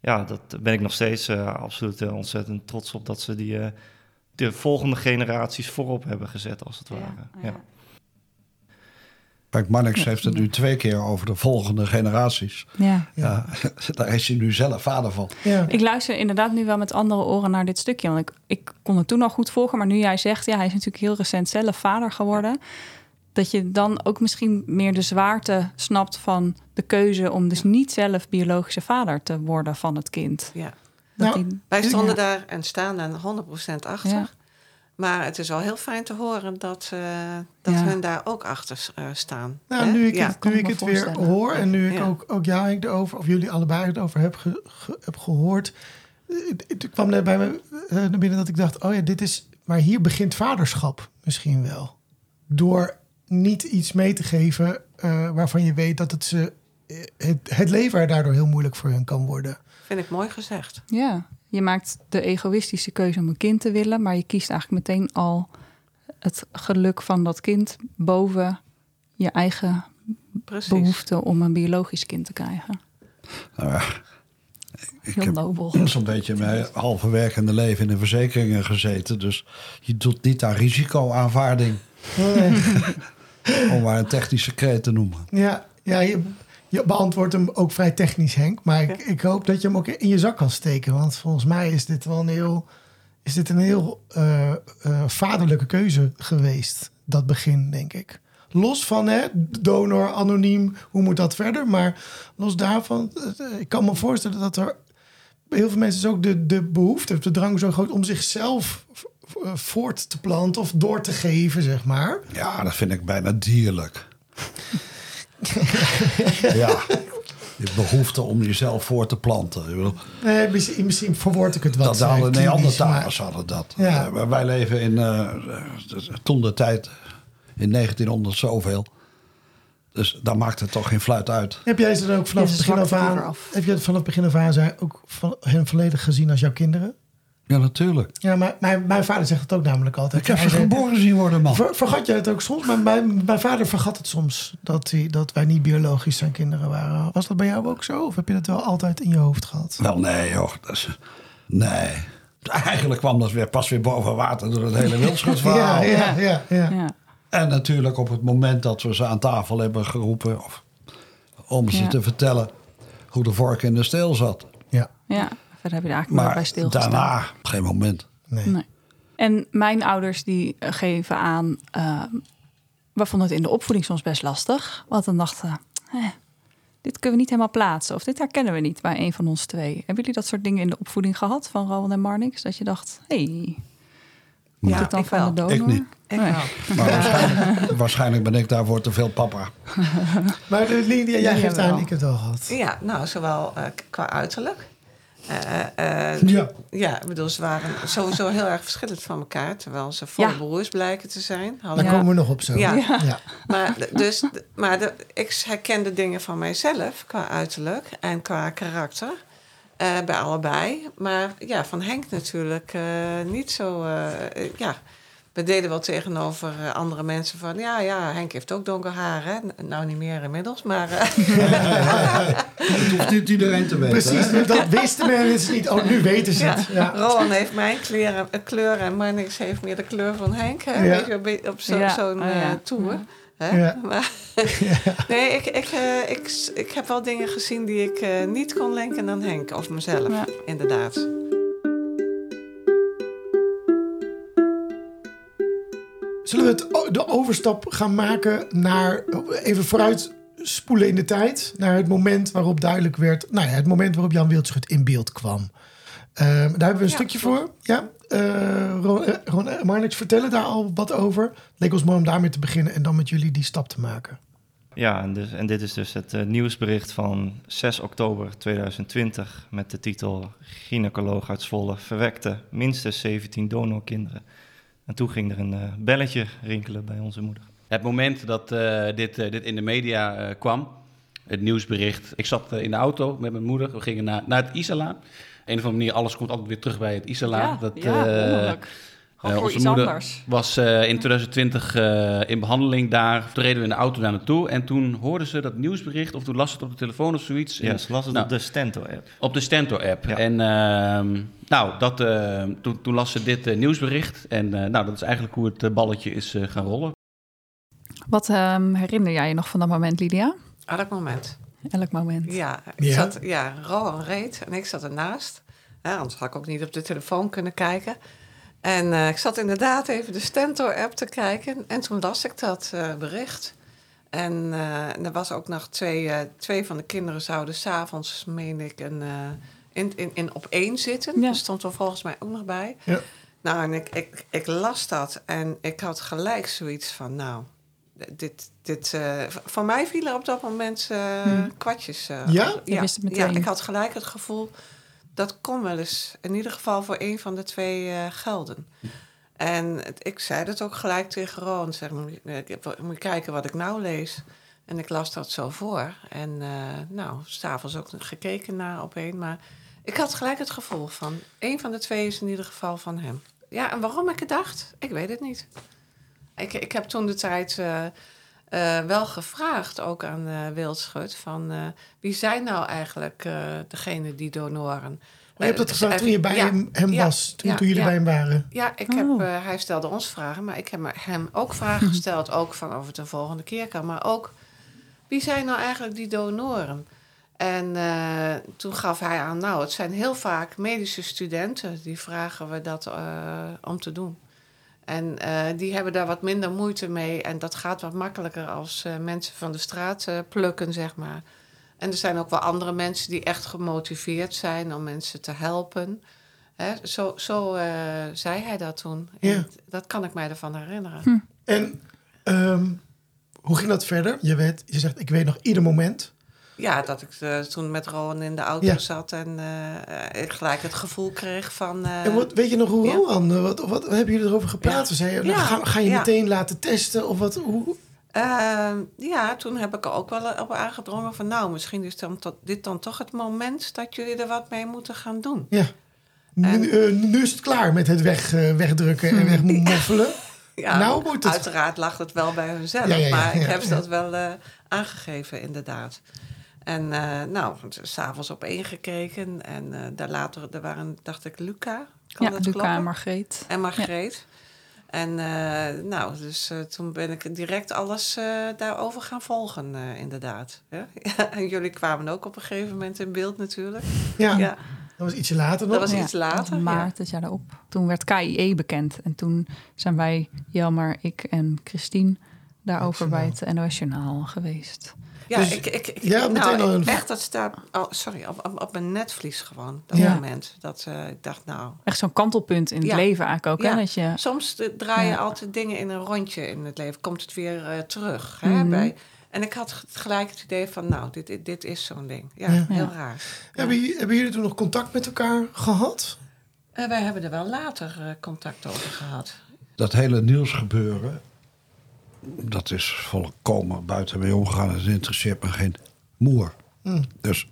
ja, dat ben ik nog steeds absoluut ontzettend trots op dat ze die, de volgende generaties voorop hebben gezet, als het ware. Ja. Kijk, Marnix heeft het nu twee keer over de volgende generaties. Ja. Ja. *laughs* daar is hij nu zelf vader van. Ja. Ik luister inderdaad nu wel met andere oren naar dit stukje. Want ik, ik kon het toen al goed volgen. Maar nu jij zegt, ja, hij is natuurlijk heel recent zelf vader geworden. Dat je dan ook misschien meer de zwaarte snapt van de keuze om dus niet zelf biologische vader te worden van het kind. Ja. Dat Nou, die- Wij stonden Ja. daar en staan daar 100% achter. Maar het is wel heel fijn te horen dat, eh dat Ja. hun daar ook achter eh, staan. Nou, Hè? nu ik ja. het, nu ik ik het weer hoor en nu ik Ja. ook, ook jou Henk, erover, of jullie allebei het over heb, ge- ge- heb gehoord, eh, het, kwam net bij me naar binnen dat ik dacht, oh ja, dit is, maar hier begint vaderschap misschien wel. Door niet iets mee te geven eh, waarvan je weet dat het, ze, het, het leven er daardoor heel moeilijk voor hun kan worden. Vind ik mooi gezegd. Ja, je maakt de egoïstische keuze om een kind te willen, maar je kiest eigenlijk meteen al het geluk van dat kind boven je eigen Precies. behoefte om een biologisch kind te krijgen. Nou ja, ik Heel heb nobel. *clears throat* zo'n beetje mijn halve werkende leven in de verzekeringen gezeten. Dus je doet niet aan risicoaanvaarding, *laughs* om maar een technische kreet te noemen. Ja, ja je, je beantwoordt hem ook vrij technisch, Henk. Maar ik, ik hoop dat je hem ook in je zak kan steken. Want volgens mij is dit wel een heel, is dit een heel eh, eh, vaderlijke keuze geweest. Dat begin, denk ik. Los van hè, donor, anoniem, hoe moet dat verder? Maar los daarvan, eh, ik kan me voorstellen dat er bij heel veel mensen is ook de, de behoefte, de drang zo groot om zichzelf voort te planten of door te geven, zeg maar. Ja, dat vind ik bijna dierlijk. *laughs* ja, je behoefte om jezelf voor te planten. Nee, misschien, misschien verwoord ik het wat. dat hadden eh, klinisch, Neandertalers maar- hadden dat. Ja. Eh, wij leven in eh, toen de tijd in 1900 zoveel. Dus daar maakt het toch geen fluit uit. Heb jij ze dan ook vanaf het begin af aan, af. heb je het vanaf het begin af aan ook van hen volledig gezien als jouw kinderen? Ja, natuurlijk. Ja, maar mijn, mijn vader zegt het ook namelijk altijd. Ik heb Hij ze geboren zien worden, man. Ver, vergat jij het ook soms? Maar mijn, mijn vader vergat het soms dat, hij, dat wij niet biologisch zijn kinderen waren. Was dat bij jou ook zo? Of heb je dat wel altijd in je hoofd gehad? Wel, nee, joh. Dat is, nee. Eigenlijk kwam dat weer pas weer boven water door het hele *laughs* wildschutverhaal. Ja, ja, ja. ja. Ja. En natuurlijk op het moment dat we ze aan tafel hebben geroepen... Of, om ze Ja. te vertellen hoe de vork in de steel zat. ja. ja, verder heb je er eigenlijk maar bij Maar stilgestaan. daarna geen moment. Nee. Nee. En mijn ouders die eh, geven aan, eh, we vonden het in de opvoeding soms best lastig. Want dan dachten we, eh, dit kunnen we niet helemaal plaatsen. Of dit herkennen we niet bij een van ons twee. Hebben jullie dat soort dingen in de opvoeding gehad van Rowan en Marnix? Dat je dacht, hé, hey, komt Ja, het dan van wel. de donor? Ik niet. Ik Nee. wel. *laughs* Maar waarschijnlijk, waarschijnlijk ben ik daarvoor te veel papa. *laughs* Maar Lydia, jij geeft aan, ik heb het al gehad. Ja, nou, zowel eh, qua uiterlijk. Eh, eh, Ja. ja, ik bedoel, ze waren sowieso heel erg verschillend van elkaar. Terwijl ze volle Ja. broers blijken te zijn. Daar Hadden- Ja. komen we nog op zo. Ja. ja. Maar, dus, maar de, ik herkende dingen van mijzelf qua uiterlijk en qua karakter. eh, bij allebei. Maar ja, van Henk natuurlijk eh, niet zo. ja, we deden wel tegenover eh, andere mensen van... ja, ja, Henk heeft ook donker haar, hè? Nou, niet meer inmiddels, maar... eh, *laughs* Dat hoeft niet iedereen te weten. Precies, hè? dat wisten mensen niet. Oh, nu weten ze ja, het. Ja. Rowan heeft mijn kleur, eh, kleur en Marnix heeft meer de kleur van Henk. Hè? Ja. Weet je, op, zo- zo'n oh eh, ja. tour. Hè? Ja. Maar, *laughs* nee, ik, ik, eh, ik, ik heb wel dingen gezien die ik eh, niet kon linken aan Henk of mezelf, Ja. inderdaad. Zullen we het, de overstap gaan maken naar, even vooruit spoelen in de tijd, naar het moment waarop duidelijk werd, nou ja, het moment waarop Jan Wildschut in beeld kwam. Ehm, daar hebben we een Ja, stukje voor. Ja, Eh, Ron, Ron en Marnix vertellen daar al wat over. Het leek ons mooi om daarmee te beginnen en dan met jullie die stap te maken. Ja, en, dus, en dit is dus het nieuwsbericht van 6 oktober 2020 met de titel Gynaecoloog uit Zwolle verwekte minstens 17 donorkinderen. En toen ging er een eh, belletje rinkelen bij onze moeder. Het moment dat eh, dit, eh, dit in de media eh, kwam, het nieuwsbericht. Ik zat in de auto met mijn moeder. We gingen naar, naar het Isala. Een of andere manier, alles komt altijd weer terug bij het Isala. Ja, dat, ja. Gewoon voor onze iets moeder anders. was eh, in 2020 eh, in behandeling daar. Toen reden we in de auto daar naartoe. En toen hoorden ze dat nieuwsbericht. Of toen las ze het op de telefoon of zoiets. Ja, ze las het nou, op de Stento-app. Op de Stento-app. Ja. En ehm, nou, dat, eh, toen, toen las ze dit eh, nieuwsbericht. En eh, nou, dat is eigenlijk hoe het eh, balletje is eh, gaan rollen. Wat ehm, herinner jij je nog van dat moment, Lydia? Elk moment. Elk moment. Ja, ik Ja? Zat, ja, Rowan reed en ik zat ernaast. Ja, anders had ik ook niet op de telefoon kunnen kijken. En eh, ik zat inderdaad even de Stentor-app te kijken. En toen las ik dat eh, bericht. En eh, er was ook nog twee, eh, twee van de kinderen zouden s'avonds, meen ik, een, eh, in, in, in op één zitten. Ja. Dat stond er volgens mij ook nog bij. Ja. Nou, en ik, ik, ik las dat en ik had gelijk zoiets van, nou, dit, dit, eh, voor mij vielen op dat moment eh, Hmm. kwartjes. eh, Ja? Je wist het ja, meteen. ik had gelijk het gevoel, dat kon wel eens, in ieder geval voor een van de twee eh, gelden. En het- ik zei dat ook gelijk tegen Roon, zeg, moet je, eh, ik- moet kijken wat ik nou lees. En ik las dat zo voor. En eh nou, s'avonds ook gekeken naar op een. Maar ik had gelijk het gevoel van... een van de twee is in ieder geval van hem. Ja, en waarom ik het dacht? Ik weet het niet. Ik, ik heb toen de tijd eh, wel gevraagd, ook aan eh Wildschut... van eh, wie zijn nou eigenlijk eh degene die donoren? Maar je hebt dat gevraagd toen je bij ja, hem, hem ja, was, toen, ja, toen jullie ja. bij hem waren. Ja, ik Oh. heb, eh, hij stelde ons vragen, maar ik heb hem ook vragen *laughs* gesteld. Ook van of het de volgende keer kan. Maar ook, wie zijn nou eigenlijk die donoren? En eh, toen gaf hij aan, nou, het zijn heel vaak medische studenten. Die vragen we dat eh, om te doen. En eh, die hebben daar wat minder moeite mee. En dat gaat wat makkelijker als eh, mensen van de straat eh, plukken, zeg maar. En er zijn ook wel andere mensen die echt gemotiveerd zijn om mensen te helpen. Hè, zo zo zei hij dat toen. En Ja. Dat kan ik mij ervan herinneren. Hm. En ehm, hoe ging dat verder? Je, weet, je zegt, ik weet nog ieder moment. Ja, dat ik eh, toen met Rowan in de auto Ja. zat en eh, ik gelijk het gevoel kreeg van... eh, en wat, weet je nog hoe ja. Rowan, eh, wat, wat, hebben jullie erover gepraat? Ja. Zei nou, ga, ga je meteen laten testen? Of wat, hoe? eh, ja, toen heb ik er ook wel op aangedrongen van... nou, misschien is dan dit dan toch het moment dat jullie er wat mee moeten gaan doen. Ja. Nu, En- eh, nu is het klaar met het weg, eh, wegdrukken en wegmoffelen. *laughs* Ja, Nou moet het. Uiteraard lag het wel bij hunzelf, maar ik heb ze dat wel eh, aangegeven, inderdaad. En eh nou, s'avonds op één gekeken en eh, daar later, er waren, dacht ik, Luca. Kan Ja, dat Luca kloppen? en Margreet. En Margreet. En eh, nou, dus eh, toen ben ik direct alles eh, daarover gaan volgen, eh, inderdaad. Ja? *laughs* en jullie kwamen ook op een gegeven moment in beeld natuurlijk. Ja, Ja, dat was ietsje later nog. dat was Ja, iets later. dat was maart het jaar daarop. Toen werd KIE bekend. En toen zijn wij, Jelmer, ik en Christine, daarover bij het NOS Journaal geweest. Ja, Dus- ik, ik, ik, ja, nou, meteen al een- echt, dat staat, oh, sorry, op, op, op mijn netvlies gewoon, dat Ja. moment. Dat eh, ik dacht, nou, Echt zo'n kantelpunt in het leven eigenlijk ook. Ja. Hè? Dat je, soms eh, draaien Ja. altijd dingen in een rondje in het leven. Komt het weer eh, terug. Hè, Mhm. bij, en ik had gelijk het idee van, nou, dit, dit, dit is zo'n ding. Ja, Ja. heel Ja. raar. Hebben, jullie- hebben jullie toen nog contact met elkaar gehad? Eh, wij hebben er wel later eh, contact over gehad. Dat hele nieuwsgebeuren, dat is volkomen buiten mij omgegaan. Het interesseert me geen moer. Hm. Dus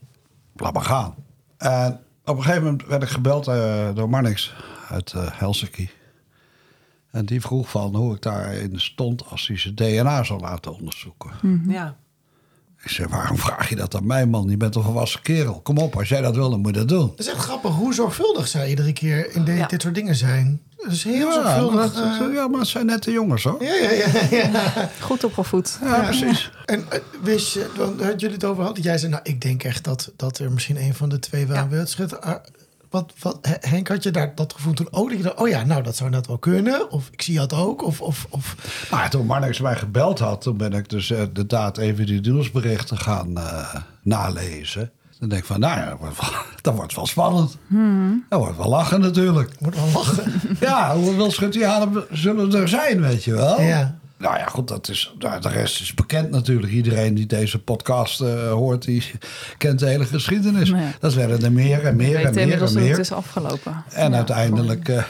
laat maar gaan. En op een gegeven moment werd ik gebeld eh, door Marnix uit eh, Helsinki. En die vroeg van hoe ik daarin stond als hij zijn DNA zou laten onderzoeken. Mhm. Ja. Ik zei, waarom vraag je dat aan mij, man? Je bent een volwassen kerel. Kom op, als jij dat wil, dan moet je dat doen. Dat is echt grappig hoe zorgvuldig zij iedere keer in de- Ja. dit soort dingen zijn. Dat is heel Ja, zorgvuldig. maar, dat, eh, ja, maar het zijn net de jongens, hoor. ja, ja, ja, ja. goed opgevoed. Ja, precies. En eh, wist je, want had jullie het over gehad? Jij zei, nou, ik denk echt dat, dat er misschien een van de twee wel Ja. Wat, wat, Henk, had je daar dat gevoel toen ook? Dat je dacht, oh ja, nou, dat zou net wel kunnen. Of ik zie dat ook. Of, of, of Maar toen Marnix mij gebeld had, toen ben ik dus eh, inderdaad even die nieuwsberichten gaan eh, nalezen. Dan denk ik van, nou ja, dat wordt wel, *laughs* wordt spannend. Dat wordt wel lachen natuurlijk. moet wel lachen. *laughs* Ja, hoeveel schutjaren zullen er zijn, weet je wel? Ja. Nou ja, goed, dat is, nou, de rest is bekend natuurlijk. Iedereen die deze podcast eh, hoort, die kent de hele geschiedenis. Nee. Dat werden er meer en meer en meer en dat het meer. is afgelopen. En Ja, uiteindelijk, eh,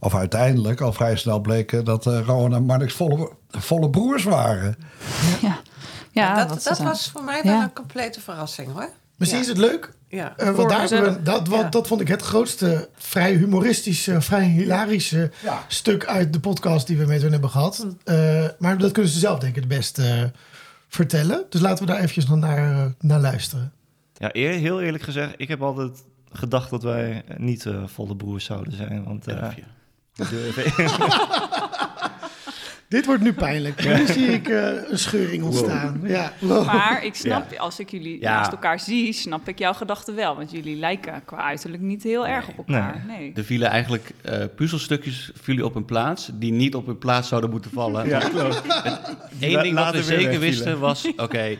of uiteindelijk, al vrij snel bleek dat uh, Rowan en Marnix volle, volle broers waren. Ja, ja dat dat was voor mij wel Ja. een complete verrassing hoor. Misschien Ja. is het leuk. Ja. want Voor daar we, dat, wat, Ja. dat vond ik het grootste, vrij humoristische, vrij hilarische Ja. stuk uit de podcast die we met hen hebben gehad. Eh, maar dat kunnen ze zelf denk ik het beste eh, vertellen. Dus laten we daar eventjes nog naar, naar luisteren. Ja, eer- heel eerlijk gezegd, ik heb altijd gedacht dat wij niet volle broers zouden zijn. Want eh, *laughs* Durf je. dat durf ik- Dit wordt nu pijnlijk. *laughs* Nu zie ik eh, een scheuring ontstaan. Ja. Wow. Maar ik snap, als ik jullie Ja. naast elkaar zie, snap ik jouw gedachten wel. Want jullie lijken qua uiterlijk niet heel erg op elkaar. Nee. Er vielen eigenlijk eh, puzzelstukjes vielen op hun plaats die niet op hun plaats zouden moeten vallen. ja, klopt. Eén ding wat we zeker wisten was, *laughs* oké,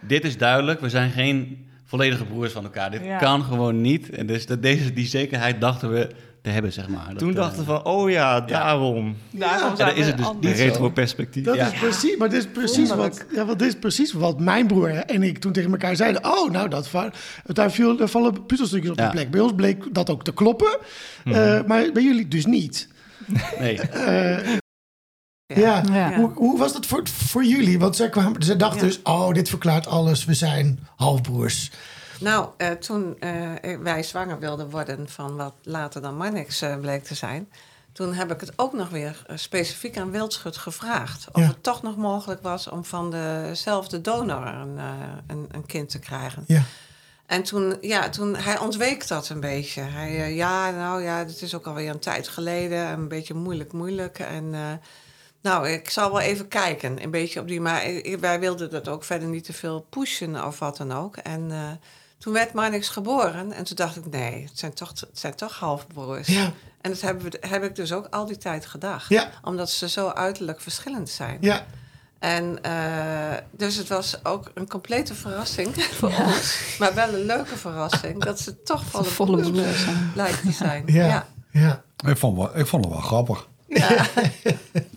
dit is duidelijk. We zijn geen volledige broers van elkaar. Dit Ja. kan gewoon niet. En dus dat deze, die zekerheid dachten we te hebben, zeg maar. Dat, Toen eh, dachten we van, oh ja, daarom. Daarom dan is het dus niet zo. Retro-perspectief. Dat Ja. is precies, maar dit is precies, wat, ja, want dit is precies wat mijn broer en ik toen tegen elkaar zeiden. Oh, nou, dat, va- daar, viel, daar vallen puzzelstukjes op Ja. de plek. Bij ons bleek dat ook te kloppen, eh, maar bij jullie dus niet. Nee, Ja. Ja. Hoe, hoe was dat voor, voor jullie? Want zij, kwamen, zij dachten Ja. dus, oh, dit verklaart alles, we zijn halfbroers. Nou, eh, toen eh, wij zwanger wilden worden van wat later dan Marnix eh, bleek te zijn... toen heb ik het ook nog weer specifiek aan Wildschut gevraagd... of Ja. het toch nog mogelijk was om van dezelfde donor een, een, een kind te krijgen. Ja. En toen, ja, toen, hij ontweek dat een beetje. Hij, ja, nou ja, het is ook alweer een tijd geleden. Een beetje moeilijk, moeilijk. En nou, ik zal wel even kijken. Een beetje op die, maar wij wilden dat ook verder niet te veel pushen of wat dan ook. En toen werd Marnix geboren. En toen dacht ik, nee, het zijn toch, het zijn toch halfbroers. Ja, En dat hebben we, heb ik dus ook al die tijd gedacht. Ja. Omdat ze zo uiterlijk verschillend zijn. ja. En eh, dus het was ook een complete verrassing *laughs* voor ons. Maar wel een leuke verrassing. Dat ze toch volle, Volle zijn. lijkt te zijn. Ja. Ja. ja. Ik vond, wel, ik vond het wel grappig. *laughs* Ja.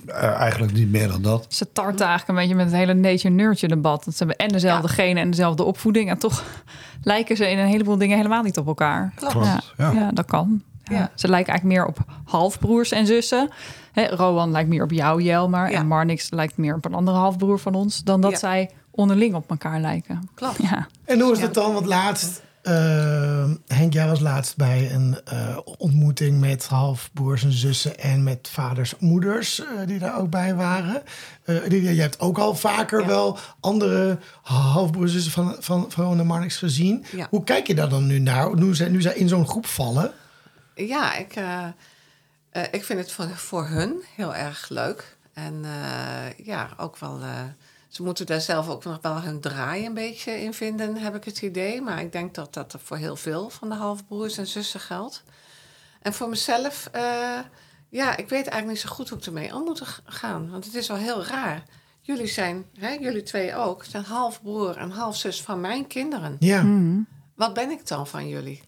Eh, eigenlijk niet meer dan dat. Ze tarten eigenlijk een beetje met het hele nature-nurture debat. Dat ze hebben en dezelfde Ja. genen en dezelfde opvoeding. En toch lijken ze in een heleboel dingen helemaal niet op elkaar. Klopt. Ja, ja. ja, dat kan. Ja. Ja. Ze lijken eigenlijk meer op halfbroers en zussen. Hè, Rowan lijkt meer op jou, Jelmar. Ja. En Marnix lijkt meer op een andere halfbroer van ons... dan dat Ja. zij onderling op elkaar lijken. Klopt. Ja. En hoe is het dan? Want laatst, eh, Henk, jij was laatst bij een eh, ontmoeting met halfbroers en zussen en met vaders en moeders eh, die daar ook bij waren. Eh jij hebt ook al vaker Ja. wel andere halfbroers en zussen van, van, en Marnix gezien. Ja. Hoe kijk je daar dan nu naar, nu zij, nu zij in zo'n groep vallen? Ja, ik, ik vind het voor, voor hun heel erg leuk. En ja, ook wel. Ze moeten daar zelf ook nog wel hun draai een beetje in vinden, heb ik het idee. Maar ik denk dat dat voor heel veel van de halfbroers en zussen geldt. En voor mezelf, eh, ja, ik weet eigenlijk niet zo goed hoe ik ermee om moet gaan. Want het is wel heel raar. Jullie zijn, hè, jullie twee ook, zijn halfbroer en halfzus van mijn kinderen. Ja. Mhm. Wat ben ik dan van jullie?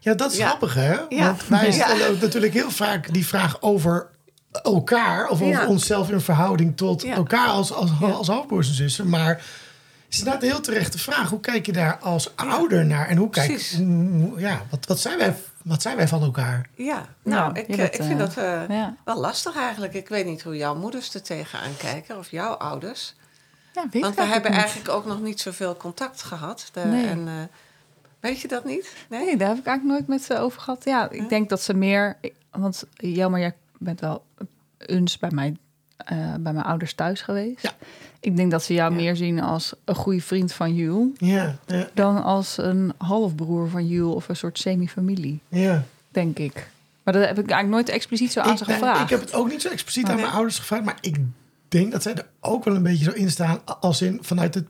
Ja, dat is Ja. grappig, hè? Ja. Want wij stellen natuurlijk heel vaak die vraag over elkaar... of over Ja. onszelf in verhouding tot Ja. elkaar als, als, Ja. als halfbroers en zussen. Maar het is inderdaad een heel terechte vraag. Hoe kijk je daar als ouder naar? En hoe kijk ja, wat, wat, zijn wij, wat zijn wij van elkaar? Ja, nou, Ja, ik, eh, ik vind eh, dat eh, Ja. wel lastig eigenlijk. Ik weet niet hoe jouw moeders er tegenaan kijken of jouw ouders. Ja, weet Want we hebben niet. eigenlijk ook nog niet zoveel contact gehad. De- Nee. En, eh, weet je dat niet? Nee? Nee, daar heb ik eigenlijk nooit met ze over gehad. Ja, ik denk dat ze meer... Want Jelmer, jij bent wel eens bij, mij, eh, bij mijn ouders thuis geweest. Ja. Ik denk dat ze jou Ja. meer zien als een goede vriend van Jules... Ja, ja, dan als een halfbroer van Jules of een soort semi-familie, ja. denk ik. Maar dat heb ik eigenlijk nooit expliciet zo aan Ik, ze nee, gevraagd. ik heb het ook niet zo expliciet aan Nee. mijn ouders gevraagd. Maar ik denk dat zij er ook wel een beetje zo in staan... als in vanuit het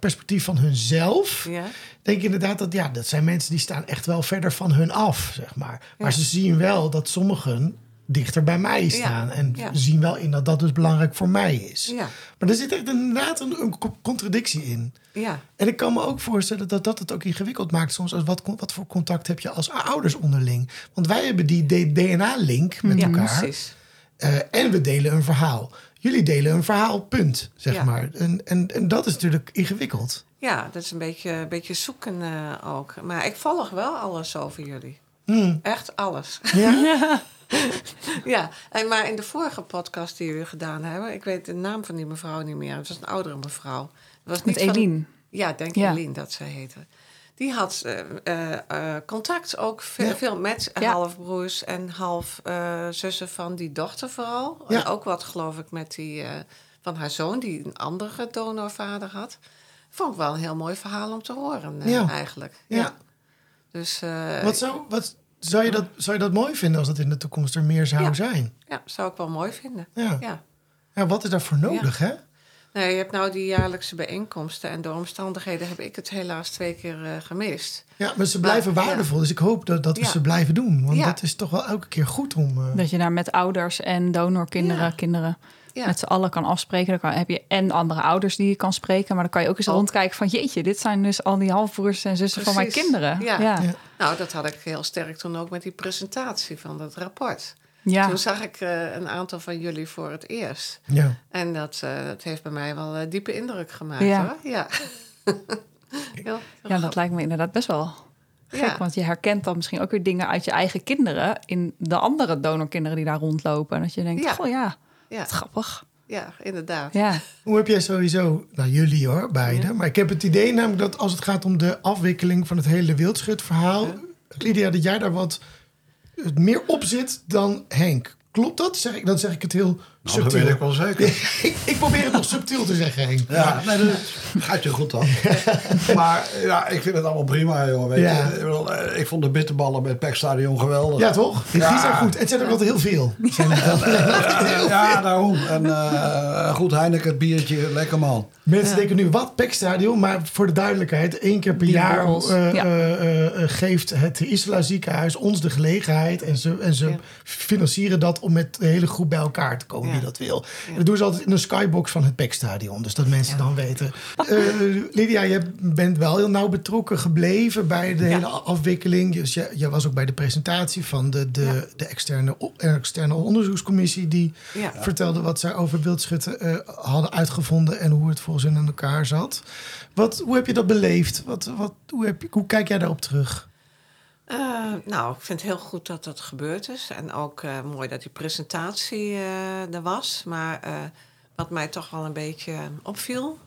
perspectief van hunzelf... Ja. denk ik inderdaad dat ja, dat zijn mensen die staan echt wel verder van hun af, zeg maar. Maar Ja. ze zien wel dat sommigen dichter bij mij staan en ja. zien wel in dat dat dus belangrijk voor mij is. Ja. Maar er zit echt inderdaad een, een co- contradictie in. Ja. En ik kan me ook voorstellen dat dat het ook ingewikkeld maakt soms. Als wat, wat voor contact heb je als ouders onderling? Want wij hebben die DNA-link met ja, elkaar. precies. Eh, en we delen een verhaal. Jullie delen een verhaal, punt, zeg maar. En, en, en dat is natuurlijk ingewikkeld. Ja, dat is een beetje, een beetje zoeken eh, ook. Maar ik volg wel alles over jullie. Hmm. Echt alles. Ja? *laughs* *laughs* ja, en maar in de vorige podcast die jullie gedaan hebben... ik weet de naam van die mevrouw niet meer. Het was een oudere mevrouw. Het was Met niet van- Eline. Ja, denk Ja. Eline dat ze heette. die had eh, eh, eh, contact ook veel, Ja. veel met Ja. halfbroers en half eh, zussen van die dochter vooral. Ja. En ook wat geloof ik met die van haar zoon, die een andere donorvader had. Vond ik wel een heel mooi verhaal om te horen eigenlijk. Ja. Dus Wat zou, wat, zou, je dat, zou je dat mooi vinden als dat in de toekomst er meer zou Ja. zijn? ja, zou ik wel mooi vinden. Ja. Ja. ja, wat is daarvoor nodig, hè? Nee, je hebt nou die jaarlijkse bijeenkomsten en door omstandigheden heb ik het helaas twee keer eh, gemist. Ja, maar ze blijven Maar, waardevol. Dus ik hoop dat, dat we Ja. ze blijven doen. Want Ja. dat is toch wel elke keer goed om... eh, Dat je daar met ouders en donorkinderen, Ja. kinderen Ja. met z'n allen kan afspreken. Dan kan, heb je en andere ouders die je kan spreken. Maar dan kan je ook eens rondkijken van... jeetje, dit zijn dus al die halfbroers en zussen van mijn kinderen. Ja. ja. Ja. Nou, dat had ik heel sterk toen ook met die presentatie van dat rapport. Ja. Toen zag ik eh, een aantal van jullie voor het eerst. ja. En dat, eh, dat heeft bij mij wel eh, diepe indruk gemaakt Ja. hoor. Ja. Heel- *laughs* heel ja, dat lijkt me inderdaad best wel gek. Ja. Want je herkent dan misschien ook weer dingen uit je eigen kinderen... in de andere donorkinderen die daar rondlopen. En dat je denkt, Ja. goh ja, Ja, wat grappig. ja, inderdaad. Ja. Hoe heb jij sowieso, nou jullie hoor, beide. Maar ik heb het idee namelijk dat als het gaat om de afwikkeling van het hele wildschutverhaal... Lydia, dat jij daar wat meer op zit dan Henk. Klopt dat? Zeg ik, dan zeg ik het heel Nou, dat weet ik wel zeker. *laughs* ik, ik probeer het nog subtiel te zeggen, Henk. Ja, nee, dat gaat je goed dan. *laughs* maar ja, ik vind het allemaal prima, joh. Weet Ja. je. Ik, eh, ik vond de bitterballen met Pekstadion geweldig. Ja, toch? Die Ja. zijn goed. En het *laughs* zijn er altijd heel veel. Het er dan- Ja, ja, daarom. En eh, goed Heineken biertje, lekker man. Mensen denken nu, wat Pekstadion? Maar voor de duidelijkheid, één keer per Die jaar eh, eh, eh, eh, geeft het Isla ziekenhuis ons de gelegenheid. En ze, en ze Ja. financieren dat om met de hele groep bij elkaar te komen Die dat wil. En dat doen ze altijd in de skybox van het Pekstadion. Dus dat mensen dan weten. Eh, Lydia, je bent wel heel nauw betrokken gebleven bij de hele afwikkeling. Dus je, je was ook bij de presentatie van de, de, de externe, externe onderzoekscommissie die vertelde wat zij over wildschutten eh, hadden uitgevonden en hoe het volgens hen in elkaar zat. Wat, hoe heb je dat beleefd? Wat, wat, hoe, heb je, hoe kijk jij daarop terug? Eh, nou, ik vind het heel goed dat dat gebeurd is. En ook eh, mooi dat die presentatie eh, er was. Maar wat mij toch wel een beetje opviel,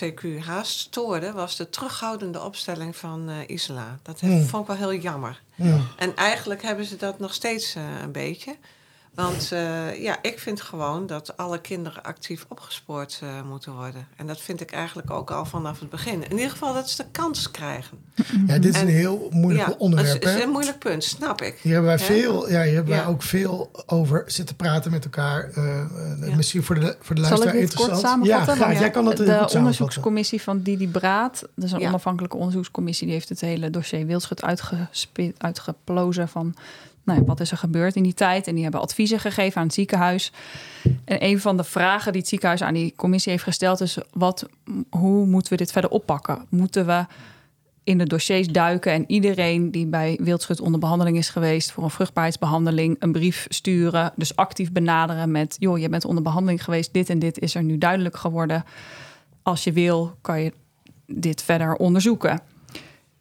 CQ haast stoorde, was de terughoudende opstelling van Isla. Dat heeft- Hmm. vond ik wel heel jammer. Ja. En eigenlijk hebben ze dat nog steeds een beetje. Want eh, ja, ik vind gewoon dat alle kinderen actief opgespoord eh, moeten worden. En dat vind ik eigenlijk ook al vanaf het begin. In ieder geval dat ze de kans krijgen. Ja, dit is een En- heel moeilijk ja, onderwerp. Het is, hè? is een moeilijk punt, snap ik. Hier hebben wij, Ja. veel, ja, hier hebben wij ook veel over zitten praten met elkaar. Eh, Ja. Misschien voor de, voor de Zal luisteraar ik dit kort interessant. samenvatten? Ja, Jij kan dat de onderzoekscommissie van Didi Braat, dat is een Ja. onafhankelijke onderzoekscommissie, die heeft het hele dossier wildschut uitgeplozen van nou wat is er gebeurd in die tijd. En die hebben adviezen gegeven aan het ziekenhuis. En een van de vragen die het ziekenhuis aan die commissie heeft gesteld is: wat, hoe moeten we dit verder oppakken? Moeten we in de dossiers duiken en iedereen die bij wildschut onder behandeling is geweest voor een vruchtbaarheidsbehandeling een brief sturen, dus actief benaderen met joh, je bent onder behandeling geweest, dit en dit is er nu duidelijk geworden. Als je wil, kan je dit verder onderzoeken.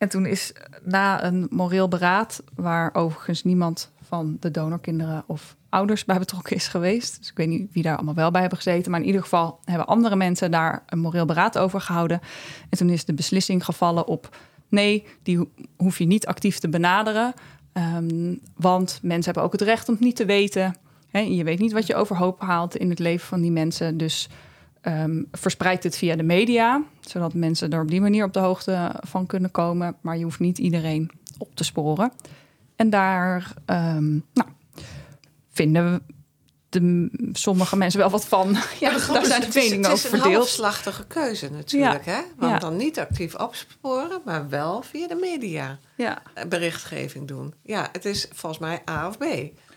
En toen is na een moreel beraad, waar overigens niemand van de donorkinderen of ouders bij betrokken is geweest. Dus ik weet niet wie daar allemaal wel bij hebben gezeten. Maar in ieder geval hebben andere mensen daar een moreel beraad over gehouden. En toen is de beslissing gevallen op nee, die ho- hoef je niet actief te benaderen. Ehm, want mensen hebben ook het recht om het niet te weten. Hè, je weet niet wat je overhoop haalt in het leven van die mensen. Dus ehm, verspreid het via de media, zodat mensen er op die manier op de hoogte van kunnen komen. Maar je hoeft niet iedereen op te sporen. En daar ehm, nou, vinden de, sommige mensen wel wat van. Ja, daar is, zijn de Het is, meningen het over is een verdeeld. halfslachtige keuze natuurlijk, hè? Want Ja. dan niet actief opsporen, maar wel via de media Ja. eh, berichtgeving doen. Ja, het is volgens mij A of B.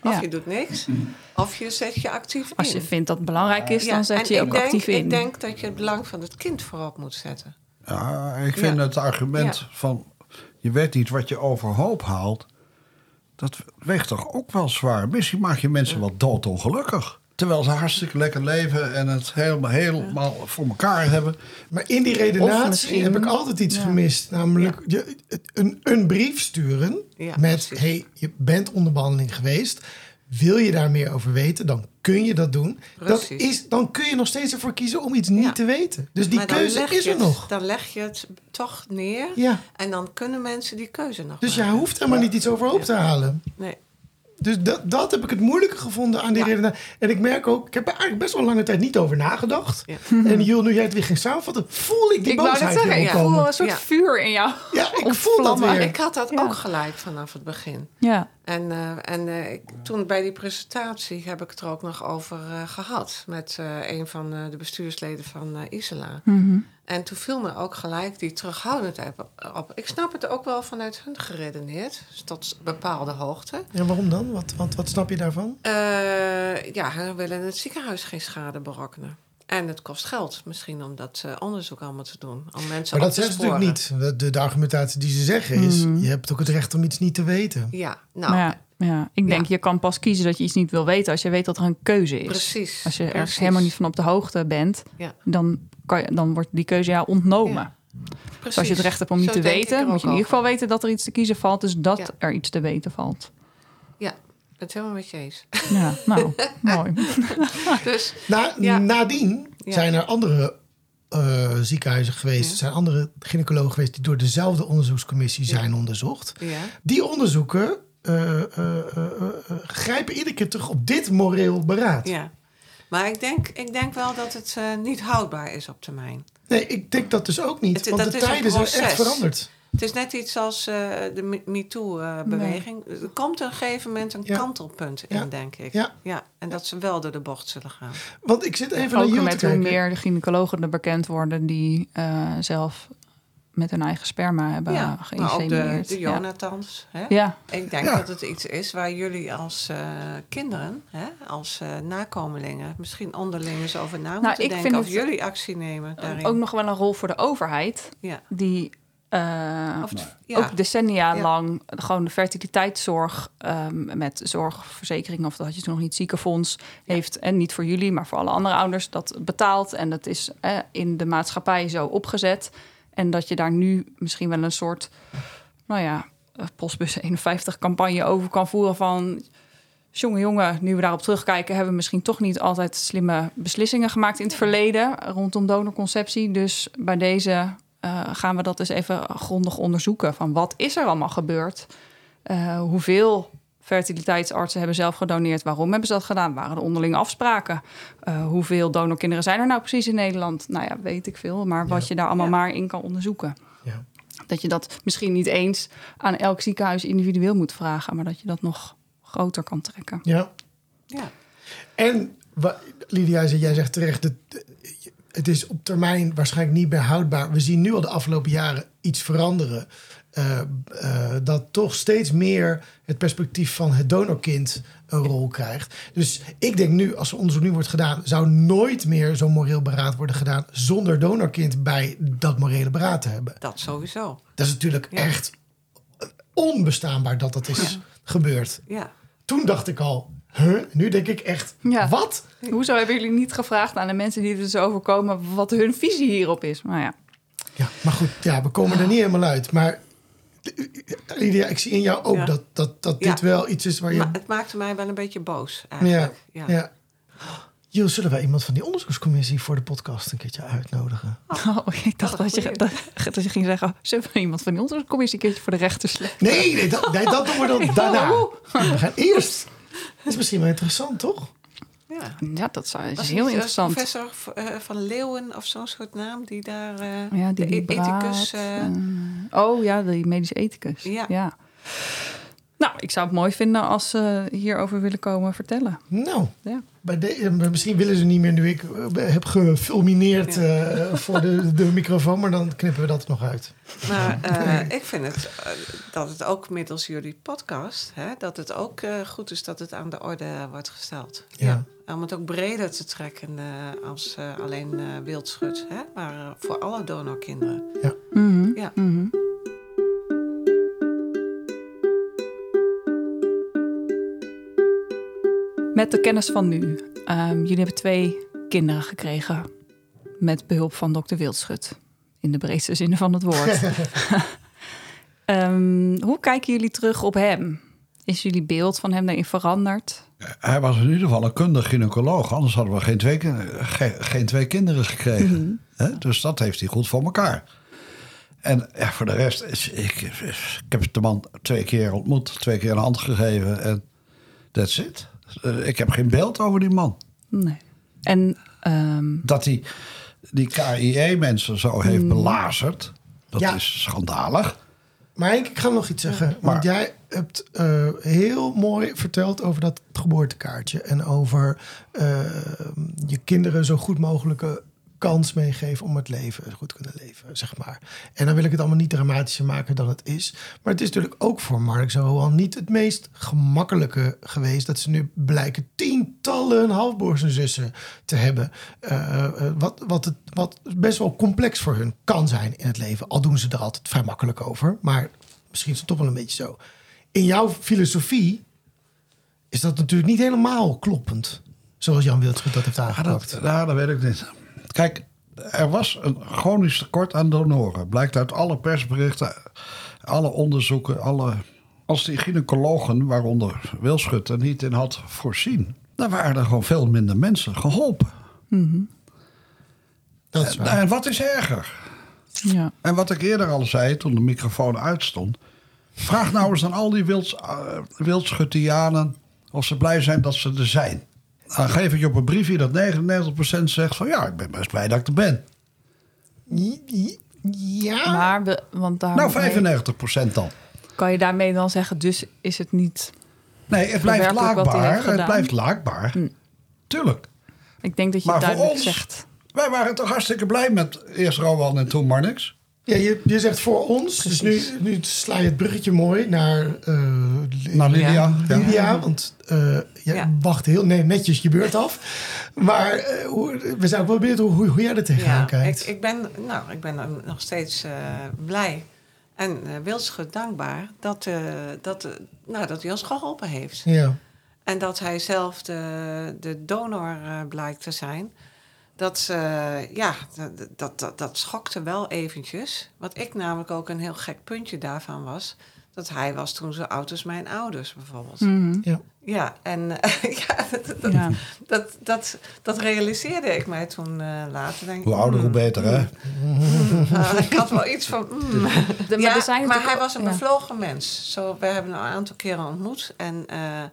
Of Ja. je doet niks, of je zet je actief Als in. je vindt dat het belangrijk is, Ja, dan zet je je ik ook denk, actief in. Ik denk dat je het belang van het kind voorop moet zetten. Ja, ik vind Ja. het argument Ja. van je weet niet wat je overhoop haalt, dat weegt toch ook wel zwaar. Misschien maak je mensen wel doodongelukkig. Terwijl ze hartstikke lekker leven en het helemaal, helemaal voor elkaar hebben. Maar in die redenatie heb ik altijd iets Ja. gemist. Namelijk je, een, een brief sturen Ja, met... precies. hey, je bent onder behandeling geweest. Wil je daar meer over weten, dan kun je dat doen. Dat is, dan kun je nog steeds ervoor kiezen om iets niet Ja. te weten. Dus die Maar keuze is je er het- nog. Dan leg je het toch neer. Ja, En dan kunnen mensen die keuze nog dus je maken. hoeft helemaal niet iets overhoop te halen. Nee. Dus dat, dat heb ik het moeilijke gevonden aan die Ja. reden. En ik merk ook, ik heb er eigenlijk best wel lange tijd niet over nagedacht. Ja. *laughs* En Jul, nu jij het weer ging samenvatten, voel ik die Ik wou boosheid zeggen, ik voel een soort Ja. vuur in jou. Ja, ik voel dat weer. Ik had dat Ja. ook gelijk vanaf het begin. Ja. En, eh, en eh, ik, toen bij die presentatie heb ik het er ook nog over eh, gehad. Met eh, een van eh, de bestuursleden van eh, Isela. Mhm. En toen viel me ook gelijk die terughoudendheid op. Ik snap het ook wel vanuit hun geredeneerd. Dus tot bepaalde hoogte. Ja, waarom dan? Wat, wat, wat snap je daarvan? Eh, ja, we willen het ziekenhuis geen schade berokkenen. En het kost geld misschien om dat eh, onderzoek allemaal te doen. Om mensen Maar dat zeggen ze natuurlijk niet. De, de argumentatie die ze zeggen is, Mhm. je hebt ook het recht om iets niet te weten. Ja, nou, ja, ja, ik denk Ja. je kan pas kiezen dat je iets niet wil weten als je weet dat er een keuze is. precies. Als je ergens precies. helemaal niet van op de hoogte bent, Ja. dan, kan je, dan wordt die keuze jou ontnomen. Ja, Dus als je het recht hebt om niet Zo te weten, er moet je in ieder over. geval weten dat er iets te kiezen valt. Dus dat Ja. er iets te weten valt. Ja, ben het helemaal met je eens. Ja, nou, *laughs* mooi. Dus Na, Ja. Nadien Ja. zijn er andere eh, ziekenhuizen geweest, Ja. zijn andere gynaecologen geweest die door dezelfde onderzoekscommissie zijn onderzocht. ja, Die onderzoeken eh, eh, grijpen iedere keer terug op dit moreel beraad. ja. Maar ik denk, ik denk wel dat het eh, niet houdbaar is op termijn. Nee, ik denk dat dus ook niet. Het- want de tijden zijn echt veranderd. Het is net iets als eh, de Me- MeToo-beweging. Er komt op een gegeven moment een Ja. kantelpunt Ja. in, denk ik. Ja. en dat ze wel door de bocht zullen gaan. Want ik zit even naar Ook te met hoe meer de gynaecologen er bekend worden die eh, zelf met hun eigen sperma hebben ja, maar ook de, geïnsemineerd. de ja. Jonathans. Hè? Ja. Ik denk Ja. dat het iets is waar jullie als eh, kinderen, hè, als eh, nakomelingen, misschien onderling eens over na moeten Nou, ik denken. vind Of het jullie actie nemen daarin. ook nog wel een rol voor de overheid, ja. die eh, Of, ja. ook decennia Ja. lang gewoon de fertiliteitszorg ehm, met zorgverzekering of dat had je toen nog niet ziekenfonds heeft en niet voor jullie, maar voor alle andere ouders dat betaalt en dat is eh, in de maatschappij zo opgezet en dat je daar nu misschien wel een soort, nou ja, eh, postbus 51 campagne over kan voeren van jongen jongen, nu we daarop terugkijken, hebben we misschien toch niet altijd slimme beslissingen gemaakt in het verleden rondom donorconceptie. Dus bij deze eh, gaan we dat eens even grondig onderzoeken. Van wat is er allemaal gebeurd? Eh, hoeveel fertiliteitsartsen hebben zelf gedoneerd? Waarom hebben ze dat gedaan? Waren er onderlinge afspraken? Eh, hoeveel donorkinderen zijn er nou precies in Nederland? Nou ja, weet ik veel. Maar wat Ja. je daar allemaal Ja. maar in kan onderzoeken. Ja. Dat je dat misschien niet eens aan elk ziekenhuis individueel moet vragen, maar dat je dat nog groter kan trekken. Ja. ja. En Lydia, jij zegt terecht, het, het is op termijn waarschijnlijk niet meer houdbaar. We zien nu al de afgelopen jaren iets veranderen. Eh, eh, dat toch steeds meer het perspectief van het donorkind een rol krijgt. Dus ik denk nu, als er onderzoek nu wordt gedaan, zou nooit meer zo'n moreel beraad worden gedaan zonder donorkind bij dat morele beraad te hebben. Dat sowieso. Dat is natuurlijk Ja. echt onbestaanbaar dat dat is gebeurd. Ja. Toen dacht ik al, huh? Nu denk ik echt, Ja. wat? Hoezo hebben jullie niet gevraagd aan de mensen die er dus overkomen wat hun visie hierop is? Maar ja, Ja, maar goed, ja, we komen er niet helemaal uit. Maar Lydia, ik zie in jou ook Ja. dat, dat, dat Ja. dit wel iets is waar je... Maar het maakte mij wel een beetje boos ja, eigenlijk. ja. Ja. Jill, zullen wij iemand van die onderzoekscommissie voor de podcast een keertje uitnodigen? oh, *laughs* ik dacht een dat je, dat, *laughs* dat je ging zeggen, zullen we iemand van die onderzoekscommissie een keertje voor de rechter slepen? Nee, nee, dat, nee, dat doen we dan *laughs* daarna. We gaan eerst. Dat is misschien wel interessant, toch? Ja. Ja, dat zou, is Was heel niet, eh, interessant. Professor eh, van Leeuwen of zo'n soort naam die daar eh, Ja, die, de die e- ethicus. braad, oh ja, die medische ethicus. Ja. Nou, ik zou het mooi vinden als ze hierover willen komen vertellen. Nou, Ja. bij de, eh, misschien willen ze niet meer nu ik eh, heb gefulmineerd eh, voor de, de microfoon, maar dan knippen we dat nog uit. Maar eh, ik vind het dat het ook middels jullie podcast, hè, dat het ook eh, goed is dat het aan de orde wordt gesteld. Ja. Om het ook breder te trekken eh, als eh, alleen eh wildschut, hè, maar voor alle donorkinderen. Mhm, Ja. mhm. Met de kennis van nu. Ehm, jullie hebben twee kinderen gekregen met behulp van dokter Wildschut. In de breedste zin van het woord. *laughs* Ehm, hoe kijken jullie terug op hem? is jullie beeld van hem daarin veranderd? Hij was in ieder geval een kundig gynaecoloog. Anders hadden we geen twee, ge- geen twee kinderen gekregen. Hè? Dus dat heeft hij goed voor elkaar. En ja, voor de rest, is, ik, ik heb de man twee keer ontmoet, twee keer een hand gegeven en that's it. Eh, Ik heb geen beeld over die man. Nee. En ehm, Dat hij die KIE-mensen zo heeft belazerd, dat Ja. is schandalig. Maar Henk, ik ga nog iets zeggen. Want Maar- jij hebt eh, heel mooi verteld over dat geboortekaartje. En over eh, je kinderen zo goed mogelijke kans meegeven om het leven goed te kunnen leven, zeg maar. En dan wil ik het allemaal niet dramatischer maken dan het is. Maar het is natuurlijk ook voor Mark zo niet het meest gemakkelijke geweest... dat ze nu blijken tientallen halfbroers en zussen te hebben. Eh, eh, wat, wat, het, wat best wel complex voor hun kan zijn in het leven. Al doen ze er altijd vrij makkelijk over. Maar misschien is het toch wel een beetje zo. In jouw filosofie is dat natuurlijk niet helemaal kloppend. Zoals Jan Wildschut dat heeft Ja, aangepakt. dat, ja, dat weet ik niet. Kijk, er was een chronisch tekort aan donoren. Blijkt uit alle persberichten, alle onderzoeken, alle... Als die gynaecologen, waaronder Wilschut, er niet in had voorzien... dan waren er gewoon veel minder mensen geholpen. Dat is En, waar. en wat is erger? ja. En wat ik eerder al zei, toen de microfoon uitstond... vraag nou eens aan al die wilds, uh, wildschutianen... of ze blij zijn dat ze er zijn. Dan geef ik je op een briefje dat 99% zegt van... ja, ik ben best blij dat ik er ben. Ja, Maar, we, want daar Nou, 95% dan. kan je daarmee dan zeggen, dus is het niet... Nee, het blijft laakbaar. Het blijft laakbaar. Tuurlijk. Ik denk dat je Maar voor duidelijk ons- zegt. Wij waren toch hartstikke blij met eerst Rowan en toen Marnix. Ja je, je zegt voor ons. Dus nu, nu sla je het bruggetje mooi naar, eh Nou, Lydia. Ja. Lydia, want eh, je Ja. wacht heel nee, netjes je beurt af. Maar eh, hoe, we zijn ook wel benieuwd hoe, hoe jij er tegenaan Ja, kijkt. ik, ik, ben, nou, ik ben nog steeds eh, blij en uh, dankbaar dat, eh, dat, nou, dat hij ons geholpen heeft. Ja. En dat hij zelf de, de donor blijkt te zijn. Dat, eh, ja, dat, dat, dat, schokte wel eventjes. Wat ik namelijk ook een heel gek puntje daarvan was... dat hij was toen zo oud als mijn ouders bijvoorbeeld. Mhm. Ja. Ja, en *laughs* ja, dat, dat, Ja. dat, dat, dat realiseerde ik mij toen eh, later. Denk, ik, Hoe ouder, hoe hmm, beter, hè? ah, ik had wel iets van... hmm. De- maar ja, maar hij was een ja. bevlogen mens. Zo, we hebben hem een aantal keren ontmoet. En eh,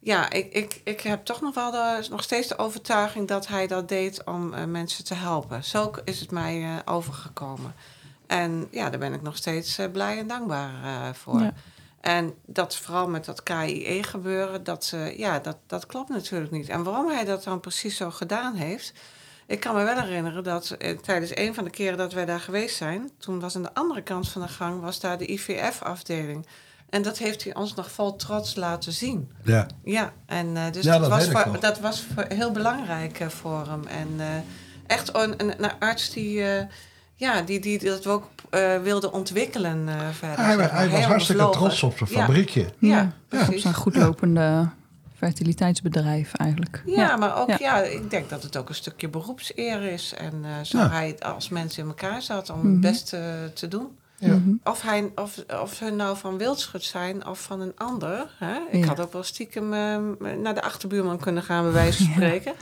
ja, ik, ik, ik heb toch nog wel de, nog steeds de overtuiging dat hij dat deed om eh, mensen te helpen. Zo is het mij eh, overgekomen. En ja, daar ben ik nog steeds eh, blij en dankbaar voor. Ja. En dat vooral met dat KIE gebeuren, dat, ja, dat, dat klopt natuurlijk niet. En waarom hij dat dan precies zo gedaan heeft... Ik kan me wel herinneren dat tijdens een van de keren dat wij daar geweest zijn... toen was aan de andere kant van de gang was daar de IVF-afdeling. En dat heeft hij ons nog vol trots laten zien. Ja. Ja, en eh, dus Ja, dat, dat was voor, dat was voor, heel belangrijk eh, voor hem. En eh, echt een, een, een arts die, eh, ja, die, die dat we ook eh, wilde ontwikkelen eh, verder. Hij, was hartstikke trots op zijn Ja. fabriekje. Ja, Ja, op precies. zijn goedlopende fertiliteitsbedrijf eigenlijk. Ja, maar ook Ja. ja. ik denk dat het ook een stukje beroepseer is. En eh zo Ja. hij als mensen in elkaar zat om Mhm. het beste te doen. Ja. Mhm. Of, hij, of, of hun nou van Wildschut zijn of van een ander. Hè? Ik Ja. had ook wel stiekem eh, naar de achterbuurman kunnen gaan, bij wijze van *laughs* Ja. spreken.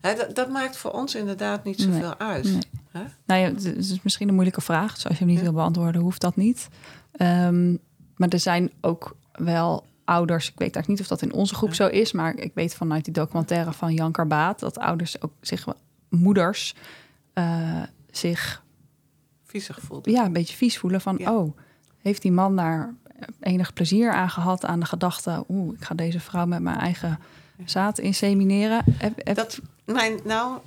Hè, dat, dat maakt voor ons inderdaad niet zoveel uit. Nee. Hè? Nou ja, het is misschien een moeilijke vraag. Dus als je hem niet Ja. wil beantwoorden, hoeft dat niet. Ehm, maar er zijn ook wel ouders. Ik weet eigenlijk niet of dat in onze groep Ja. zo is. Maar ik weet vanuit die documentaire van Jan Karbaat... dat ouders ook zich, moeders, eh, zich Viezig voelde. ja, een beetje vies voelen van... Ja. oh, heeft die man daar enig plezier aan gehad... aan de gedachte, oeh, ik ga deze vrouw met mijn eigen zaad insemineren. Heb- heb- Dat, mijn, nou,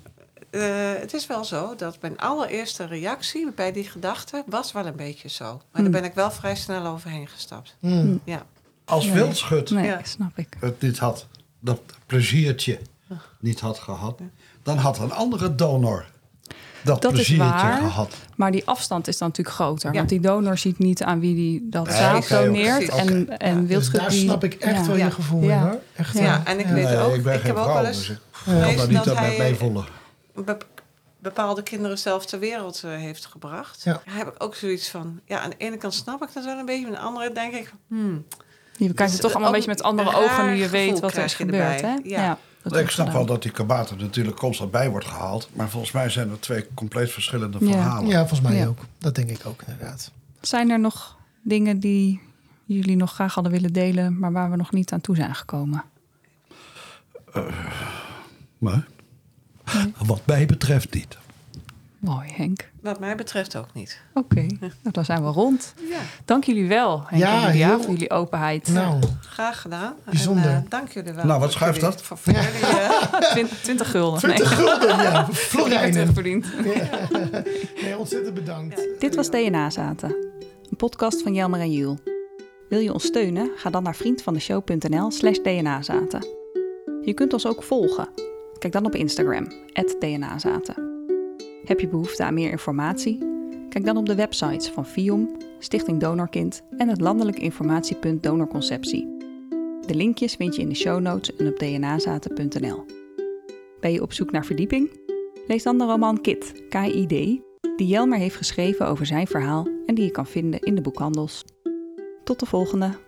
eh, het is wel zo dat mijn allereerste reactie bij die gedachte was wel een beetje zo. Maar Hmm. daar ben ik wel vrij snel overheen gestapt. Hmm. Ja. Als Nee. Wildschut nee, ja. snap ik. het niet had, dat pleziertje niet had gehad... dan had een andere donor dat, Dat is waar. gehad. Maar die afstand is dan natuurlijk groter. Ja. Want die donor ziet niet aan wie die dat Nee, zaad doneert. En, en Ja. Dus daar die... snap ik echt ja. wel je gevoel Ja. in hoor. Echt, Ja, wel. en ik Ja. weet ook, ik ben ik geen heb ook wel eens dus ik Ja. kan gelezen daar niet dat hij- bepaalde kinderen zelf ter wereld eh, heeft gebracht. Ja. Daar heb ik ook zoiets van... Ja, aan de ene kant snap ik dat wel een beetje. Aan de andere denk ik... Hmm, Je kijkt het toch allemaal een beetje met andere ogen nu je weet wat er is gebeurd. Hè? Ja. Dat ik snap gedaan. wel dat die kabouter natuurlijk constant bij wordt gehaald. Maar volgens mij zijn er twee compleet verschillende Ja. verhalen. Ja, volgens mij Ja. ook. Dat denk ik ook inderdaad. Zijn er nog dingen die jullie nog graag hadden willen delen, maar waar we nog niet aan toe zijn gekomen? Maar wat mij betreft niet. Mooi, Henk. Wat mij betreft ook niet. Oké, nou, dan zijn we rond. Ja, Dank jullie wel, Henk Ja, en Lydia, heel- voor jullie openheid. Nou, graag gedaan. Bijzonder. En, eh, dank jullie wel. Nou, wat schuift dat? Voor, voor jullie, eh, *laughs* 20, 20 gulden. 20 nee, gulden, ja. *laughs* ik heb het Florijnen. terugverdiend. Nee, ontzettend bedankt. Dit was DNA Zaten, een podcast van Jelmer en Jules. Wil je ons steunen? Ga dan naar vriendvandeshow.nl slash dnazaten. Je kunt ons ook volgen. Kijk dan op Instagram, dnazaten. Heb je behoefte aan meer informatie? Kijk dan op de websites van FIOM, Stichting Donorkind en het landelijk informatiepunt Donorconceptie. De linkjes vind je in de show notes en op dnazaten.nl. Ben je op zoek naar verdieping? Lees dan de roman Kit, K-I-D, die Jelmer heeft geschreven over zijn verhaal en die je kan vinden in de boekhandels. Tot de volgende!